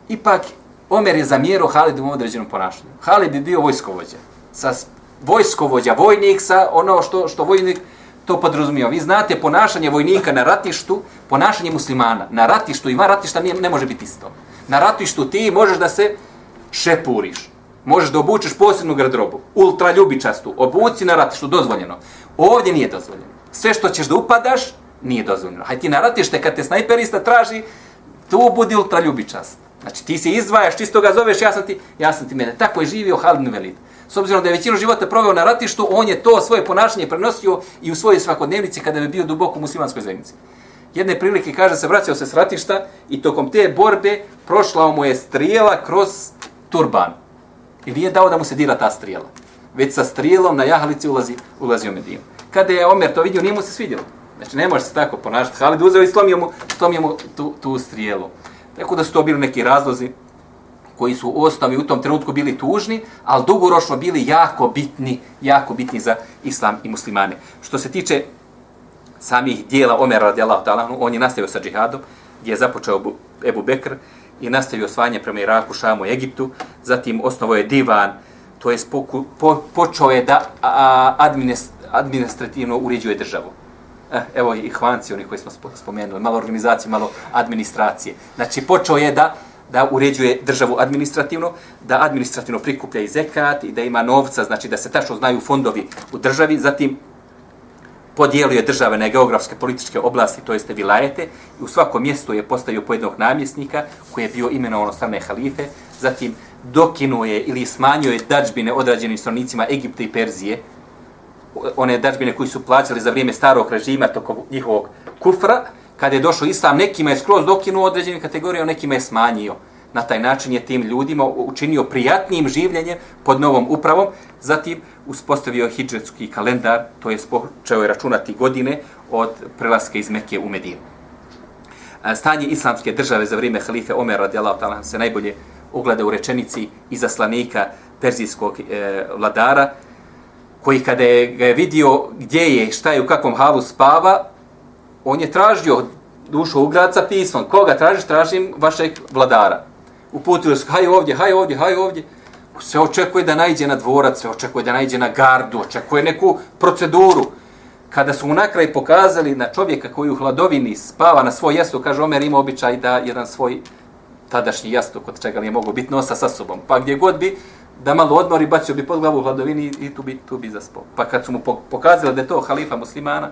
ipak Omer je zamjerao Halidom u određenom ponašanju. Halid je bio vojskovođa. Sa vojskovođa, vojnik sa ono što, što vojnik to podrazumio. Vi znate ponašanje vojnika na ratištu, ponašanje muslimana. Na ratištu i van ratišta nije, ne može biti isto. Na ratištu ti možeš da se šepuriš. Možeš da obučeš posebnu gradrobu, ultra ljubičastu, obuci na ratištu, dozvoljeno. Ovdje nije dozvoljeno. Sve što ćeš da upadaš, nije dozvoljeno. Hajde ti na ratište, kad te snajperista traži, tu budi ultra ljubičast. Znači ti se izdvajaš, čisto ga zoveš, ja sam ti, ja sam ti mene. Tako je živio Halid Velid. S obzirom da je većinu života proveo na ratištu, on je to svoje ponašanje prenosio i u svojoj svakodnevnici kada je bio duboko u muslimanskoj zajednici. Jedne prilike kaže se vraćao se s ratišta i tokom te borbe prošla mu je strijela kroz turban. I nije dao da mu se dira ta strijela. Već sa strijelom na jahalici ulazi, ulazi u Medinu. Kada je Omer to vidio, nije mu se svidjelo. Znači, ne može se tako ponašati. Halid uzeo i slomio mu, slomio mu tu, tu strijelu. Tako da su to bili neki razlozi koji su u osnovi u tom trenutku bili tužni, ali dugoročno bili jako bitni, jako bitni za islam i muslimane. Što se tiče samih dijela Omera radijallahu ta'ala, on je nastavio sa džihadom, gdje je započeo Ebu Bekr, i nastavio osvajanje prema Iraku, Šamu i Egiptu. Zatim osnovo je divan, to je spoku, po, počeo je da a, administrativno uređuje državu. eh, evo i hvanci, oni koji smo spomenuli, malo organizacije, malo administracije. Znači, počeo je da da uređuje državu administrativno, da administrativno prikuplja i zekat i da ima novca, znači da se tačno znaju fondovi u državi, zatim podijelio je države na geografske političke oblasti, to jeste vilajete, i u svakom mjestu je postavio pojednog namjesnika koji je bio imenovan od strane halife, zatim dokinuo je ili smanjio je dađbine odrađenim stranicima Egipta i Perzije, one dađbine koji su plaćali za vrijeme starog režima tokom njihovog kufra, kada je došao islam, nekima je skroz dokinuo određene kategorije, a nekima je smanjio. Na taj način je tim ljudima učinio prijatnijim življenjem pod novom upravom, zatim uspostavio hidžetski kalendar, to je počeo je računati godine od prelaska iz Mekije u Medinu. Stanje islamske države za vrijeme halife Omer radijallahu ta'ala se najbolje ugleda u rečenici izaslanika perzijskog e, vladara, koji kada je, ga je vidio gdje je, šta je, u kakvom halu spava, on je tražio dušu u sa pismom. Koga tražiš? Tražim vašeg vladara. Uputili su, haj ovdje, haj ovdje, haj ovdje. Se očekuje da najde na dvorac, se očekuje da najde na gardu, očekuje neku proceduru. Kada su mu na kraj pokazali na čovjeka koji u hladovini spava na svoj jastu, kaže Omer ima običaj da jedan svoj tadašnji jastuk kod čega li je mogo biti nosa sa sobom. Pa gdje god bi, da malo odmori, bacio bi pod glavu u hladovini i tu bi, tu bi zaspao. Pa kad su mu pokazali da je to halifa muslimana,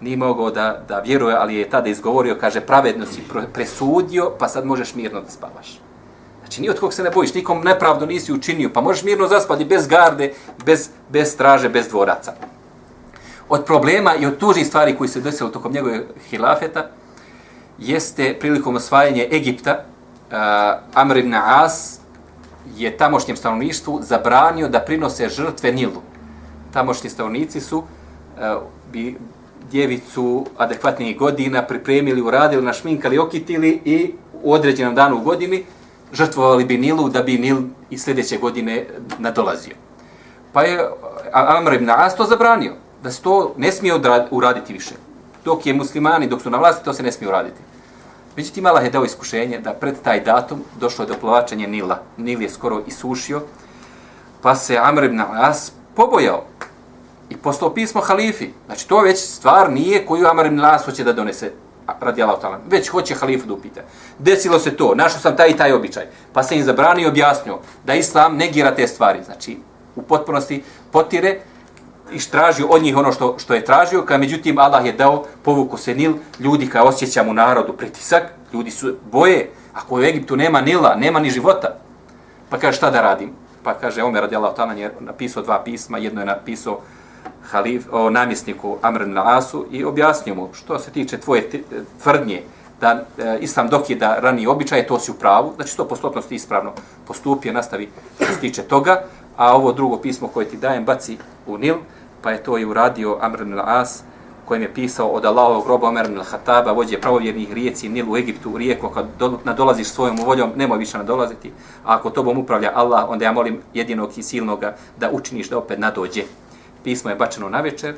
nije mogao da, da vjeruje, ali je tada izgovorio, kaže, pravedno si presudio, pa sad možeš mirno da spavaš. Znači, ni od kog se ne bojiš, nikom nepravdu nisi učinio, pa možeš mirno zaspati bez garde, bez, bez straže, bez dvoraca. Od problema i od tužnih stvari koji se desilo tokom njegove hilafeta, jeste prilikom osvajanja Egipta, uh, Amr ibn As je tamošnjem stanovništvu zabranio da prinose žrtve Nilu. Tamošnji stanovnici su uh, bi, djevicu adekvatnijih godina pripremili, uradili, našminkali, okitili i u određenom danu u godini žrtvovali bi Nilu da bi Nil i sljedeće godine nadolazio. Pa je Amr ibn As to zabranio, da se to ne smije uraditi više. Dok je muslimani, dok su na vlasti, to se ne smije uraditi. Međutim, Allah je dao iskušenje da pred taj datum došlo je do plovačenja Nila. Nil je skoro isušio, pa se Amr ibn As pobojao i poslao pismo halifi. Znači, to već stvar nije koju Amr ibn As hoće da donese radi Allah talan. Već hoće halifu da upita. Desilo se to, našao sam taj i taj običaj. Pa se im zabrani i objasnio da Islam negira te stvari. Znači, u potpunosti potire i tražio od njih ono što, što je tražio, kada međutim Allah je dao povuku se Nil, ljudi kada osjećam u narodu pritisak, ljudi su boje, ako u Egiptu nema Nila, nema ni života. Pa kaže šta da radim? Pa kaže Omer radi Allah je napisao dva pisma, jedno je napisao halif, o namjesniku Amr ibn Asu i objasnio mu što se tiče tvoje tvrdnje da e, islam dok je da rani običaj, to si u pravu, znači 100% ti ispravno postupio, nastavi što se tiče toga, a ovo drugo pismo koje ti dajem baci u Nil, pa je to i uradio Amr ibn As, kojem je pisao od Allahovog groba Omer ibn Khattaba, vođe pravovjernih rijeci Nil u Egiptu, u rijeku, kad do, nadolaziš svojom voljom, nemoj više nadolaziti, a ako tobom upravlja Allah, onda ja molim jedinog i silnoga da učiniš da opet nadođe pismo je bačeno na večer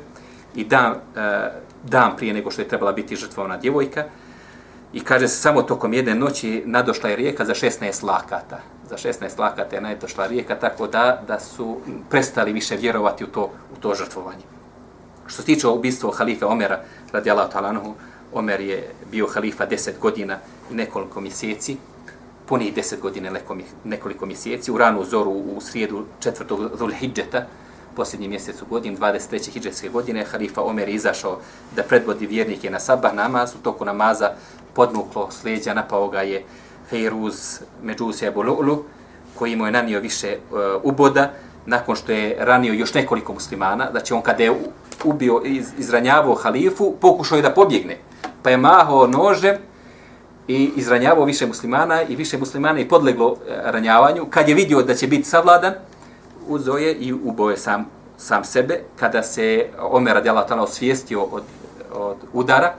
i dan, e, dan prije nego što je trebala biti žrtvovana djevojka i kaže se samo tokom jedne noći nadošla je rijeka za 16 lakata. Za 16 lakata je nadošla rijeka tako da da su prestali više vjerovati u to, u to žrtvovanje. Što se tiče ubistva halife Omera radijallahu ta'ala Omer je bio halifa 10 godina i nekoliko mjeseci, punih 10 godina nekoliko mjeseci, u ranu zoru u srijedu četvrtog Zulhidžeta, posljednji mjesec u godini, 23. hijđarske godine, halifa Omer je izašao da predvodi vjernike na sabah namaz, u toku namaza podmuklo sleđa, napao ga je Fejruz Međusija Bulu'lu, koji mu je nanio više uh, uboda, nakon što je ranio još nekoliko muslimana, znači on kada je ubio, iz, izranjavao halifu, pokušao je da pobjegne, pa je mahao nožem i izranjavao više muslimana i više muslimana i podleglo e, ranjavanju. Kad je vidio da će biti savladan, uzeo je i uboje sam, sam sebe. Kada se Omer radijallahu ta'ala osvijestio od, od udara,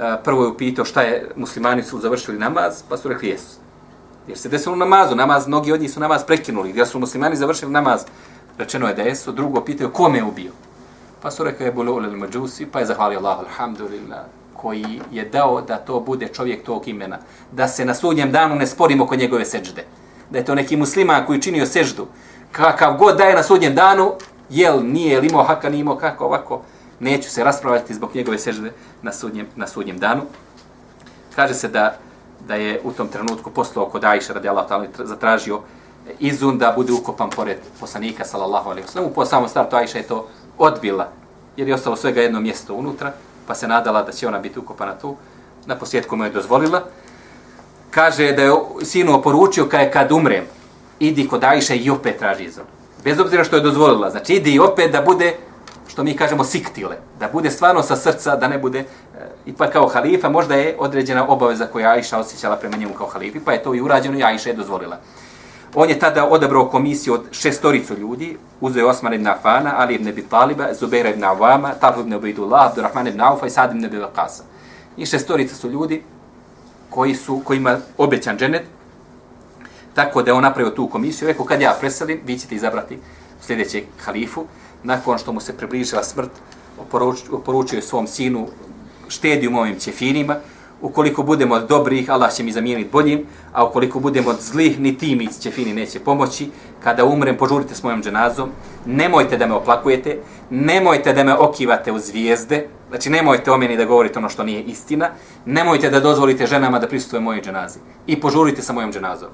e, prvo je upitao šta je muslimani su završili namaz, pa su rekli jesu. Jer se desilo namazu, namaz, mnogi od njih su namaz prekinuli. Gdje su muslimani završili namaz, rečeno je da jesu. Drugo pitao kome je ubio. Pa su rekli je bulu ulil mađusi, pa je zahvalio Allah, alhamdulillah, koji je dao da to bude čovjek tog imena. Da se na sudnjem danu ne sporimo oko njegove seđde. Da je to neki musliman koji činio seždu, kakav god daje na sudnjem danu, jel nije, jel imao haka, nije imao kako, ovako, neću se raspravljati zbog njegove sežde na sudnjem, na sudnjem danu. Kaže se da, da je u tom trenutku poslao kod Ajša radi Allah zatražio izun da bude ukopan pored poslanika sallallahu alaihi wa sallam. Po samom startu Ajša je to odbila jer je ostalo svega jedno mjesto unutra pa se nadala da će ona biti ukopana tu. Na posjetku mu je dozvolila. Kaže da je sinu oporučio kaj kad umrem, idi kod Ajše i opet traži izvor. Bez obzira što je dozvolila. Znači idi opet da bude, što mi kažemo, siktile. Da bude stvarno sa srca, da ne bude e, kao halifa, možda je određena obaveza koja Ajša osjećala prema njemu kao halifi, pa je to i urađeno i Ajša je dozvolila. On je tada odabrao komisiju od šestoricu ljudi, uzeo Osman ibn Afana, Ali ibn Abi Taliba, Zubair ibn Awama, Talha ibn Ubaidullah, Abdurrahman ibn Aufa i Sad ibn Abi Waqasa. I šestorica su ljudi koji su, kojima obećan dženet, tako da je on napravio tu komisiju, rekao kad ja preselim, vi ćete izabrati sljedećeg halifu, nakon što mu se približila smrt, oporučio je svom sinu, štedi u mojim ćefinima, ukoliko budemo od dobrih, Allah će mi zamijeniti boljim, a ukoliko budemo od zlih, ni ti mi ćefini neće pomoći. Kada umrem, požurite s mojom dženazom, nemojte da me oplakujete, nemojte da me okivate u zvijezde, znači nemojte o meni da govorite ono što nije istina, nemojte da dozvolite ženama da prisutuje mojoj dženazi. I požurite sa mojom dženazom.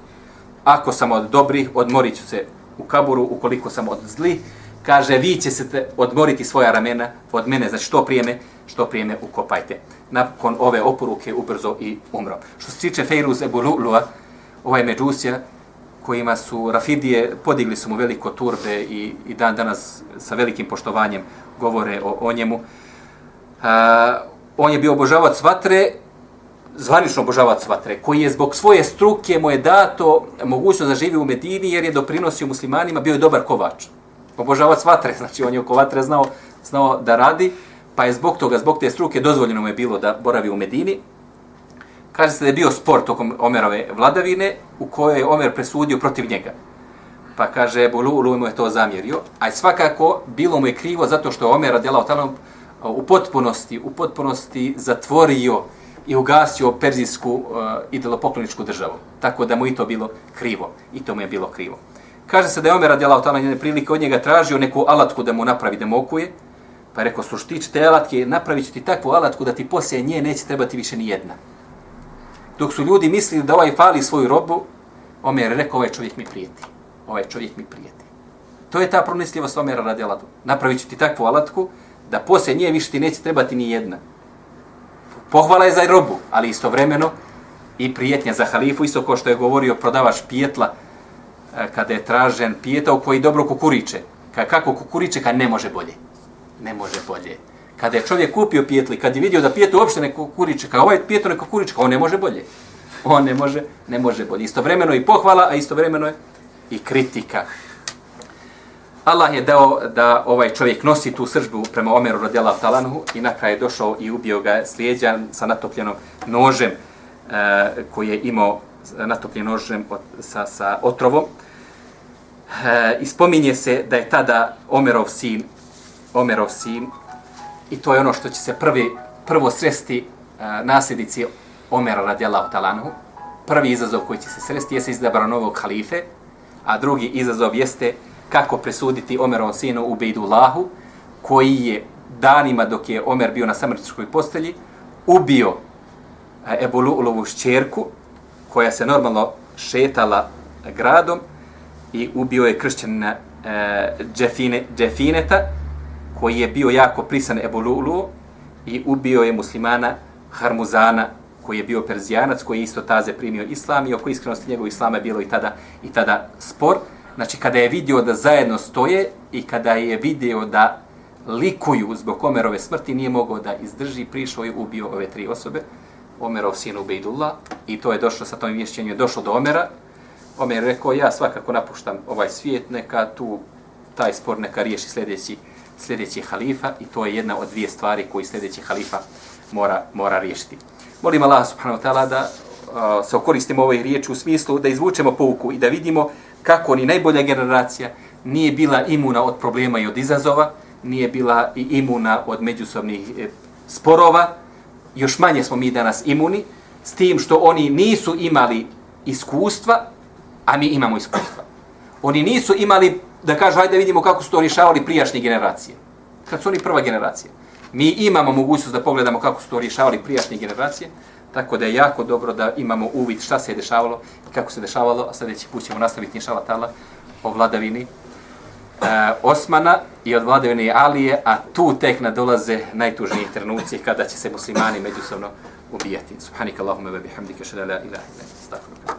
Ako sam od dobrih, odmorit ću se u kaburu, ukoliko sam od zlih, kaže, vi će se odmoriti svoja ramena od mene, znači što prijeme, što prijeme ukopajte. Nakon ove oporuke ubrzo i umro. Što se tiče Fejruz Ebu Lu'lua, ovaj međusija, kojima su Rafidije, podigli su mu veliko turbe i, i dan danas sa velikim poštovanjem govore o, o njemu. A, on je bio obožavac vatre, zvanično obožavac vatre, koji je zbog svoje struke mu je dato mogućnost da živi u Medini jer je doprinosio muslimanima, bio je dobar kovač. Obožavac vatre, (laughs) znači on je oko vatre znao, znao da radi, pa je zbog toga, zbog te struke, dozvoljeno mu je bilo da boravi u Medini. Kaže se da je bio spor tokom Omerove vladavine u kojoj je Omer presudio protiv njega. Pa kaže, Bulu mu je to zamjerio, a svakako bilo mu je krivo zato što je Omer radila tamo u potpunosti, u potpunosti zatvorio i ugasio perzijsku uh, idolopokloničku državu. Tako da mu i to bilo krivo. I to mu je bilo krivo. Kaže se da je Omer radila na njene prilike od njega tražio neku alatku da mu napravi da mu okuje. Pa je rekao, suštić te alatke, napravit ću ti takvu alatku da ti poslije nje neće trebati više ni jedna. Dok su ljudi mislili da ovaj fali svoju robu, Omer je rekao, ovaj čovjek mi prijeti. Ovaj čovjek mi prijeti. To je ta promisljivost Omera radi alatu. Napravit ću ti takvu alatku da poslije nje više ti neće trebati ni jedna. Pohvala je za robu, ali istovremeno i prijetnja za halifu, isto ko što je govorio prodavač pijetla e, kada je tražen pijeta u koji dobro kukuriče. Kako kukuriče, kad ne može bolje ne može bolje. Kada je čovjek kupio pijetli, kad je vidio da pijetu uopšte ne kukuriče, kao ovaj pijetu kukuriče, kao on ne može bolje. On ne može, ne može bolje. Istovremeno i pohvala, a istovremeno je i kritika. Allah je dao da ovaj čovjek nosi tu sržbu prema Omeru radijala Talanhu i na kraju je došao i ubio ga slijedjan sa natopljenom nožem e, koji je imao natopljen nožem od, sa, sa otrovom. E, ispominje se da je tada Omerov sin Omerov sin i to je ono što će se prvi, prvo sresti e, nasljednici Omera radijalahu talanhu. Prvi izazov koji će se sresti jeste izabra novog halife, a drugi izazov jeste kako presuditi Omerovom sinu u Bejdullahu, koji je danima dok je Omer bio na samrtičkoj postelji, ubio e, Ebu Lu'lovu šćerku, koja se normalno šetala gradom i ubio je kršćanina e, Džefine, Džefineta, koji je bio jako prisan Ebu Lulu i ubio je muslimana Harmuzana, koji je bio perzijanac, koji je isto taze primio islam i oko iskrenosti njegovog islama je bilo i tada, i tada spor. Znači, kada je vidio da zajedno stoje i kada je vidio da likuju zbog Omerove smrti, nije mogao da izdrži, prišao i ubio ove tri osobe. Omerov sin Ubejdullah i to je došlo sa tom vješćenju, je došlo do Omera. Omer rekao, ja svakako napuštam ovaj svijet, neka tu taj spor neka riješi sljedeći sljedeći halifa i to je jedna od dvije stvari koji sljedeći halifa mora, mora riješiti. Molim Allah subhanahu wa ta'ala da uh, se okoristimo ovoj riječi u smislu da izvučemo pouku i da vidimo kako ni najbolja generacija nije bila imuna od problema i od izazova, nije bila i imuna od međusobnih e, sporova, još manje smo mi danas imuni, s tim što oni nisu imali iskustva, a mi imamo iskustva. Oni nisu imali da kažu, hajde vidimo kako su to rješavali prijašnje generacije. Kad su oni prva generacija. Mi imamo mogućnost da pogledamo kako su to rješavali prijašnje generacije, tako da je jako dobro da imamo uvid šta se je dešavalo i kako se dešavalo, a sljedeći put ćemo nastaviti inšala tala o vladavini e, Osmana i od vladavine Alije, a tu tek nadolaze najtužniji trenuci kada će se muslimani međusobno ubijati. Subhanika Allahumma wa bihamdika shalla la ilaha illa anta astaghfiruka.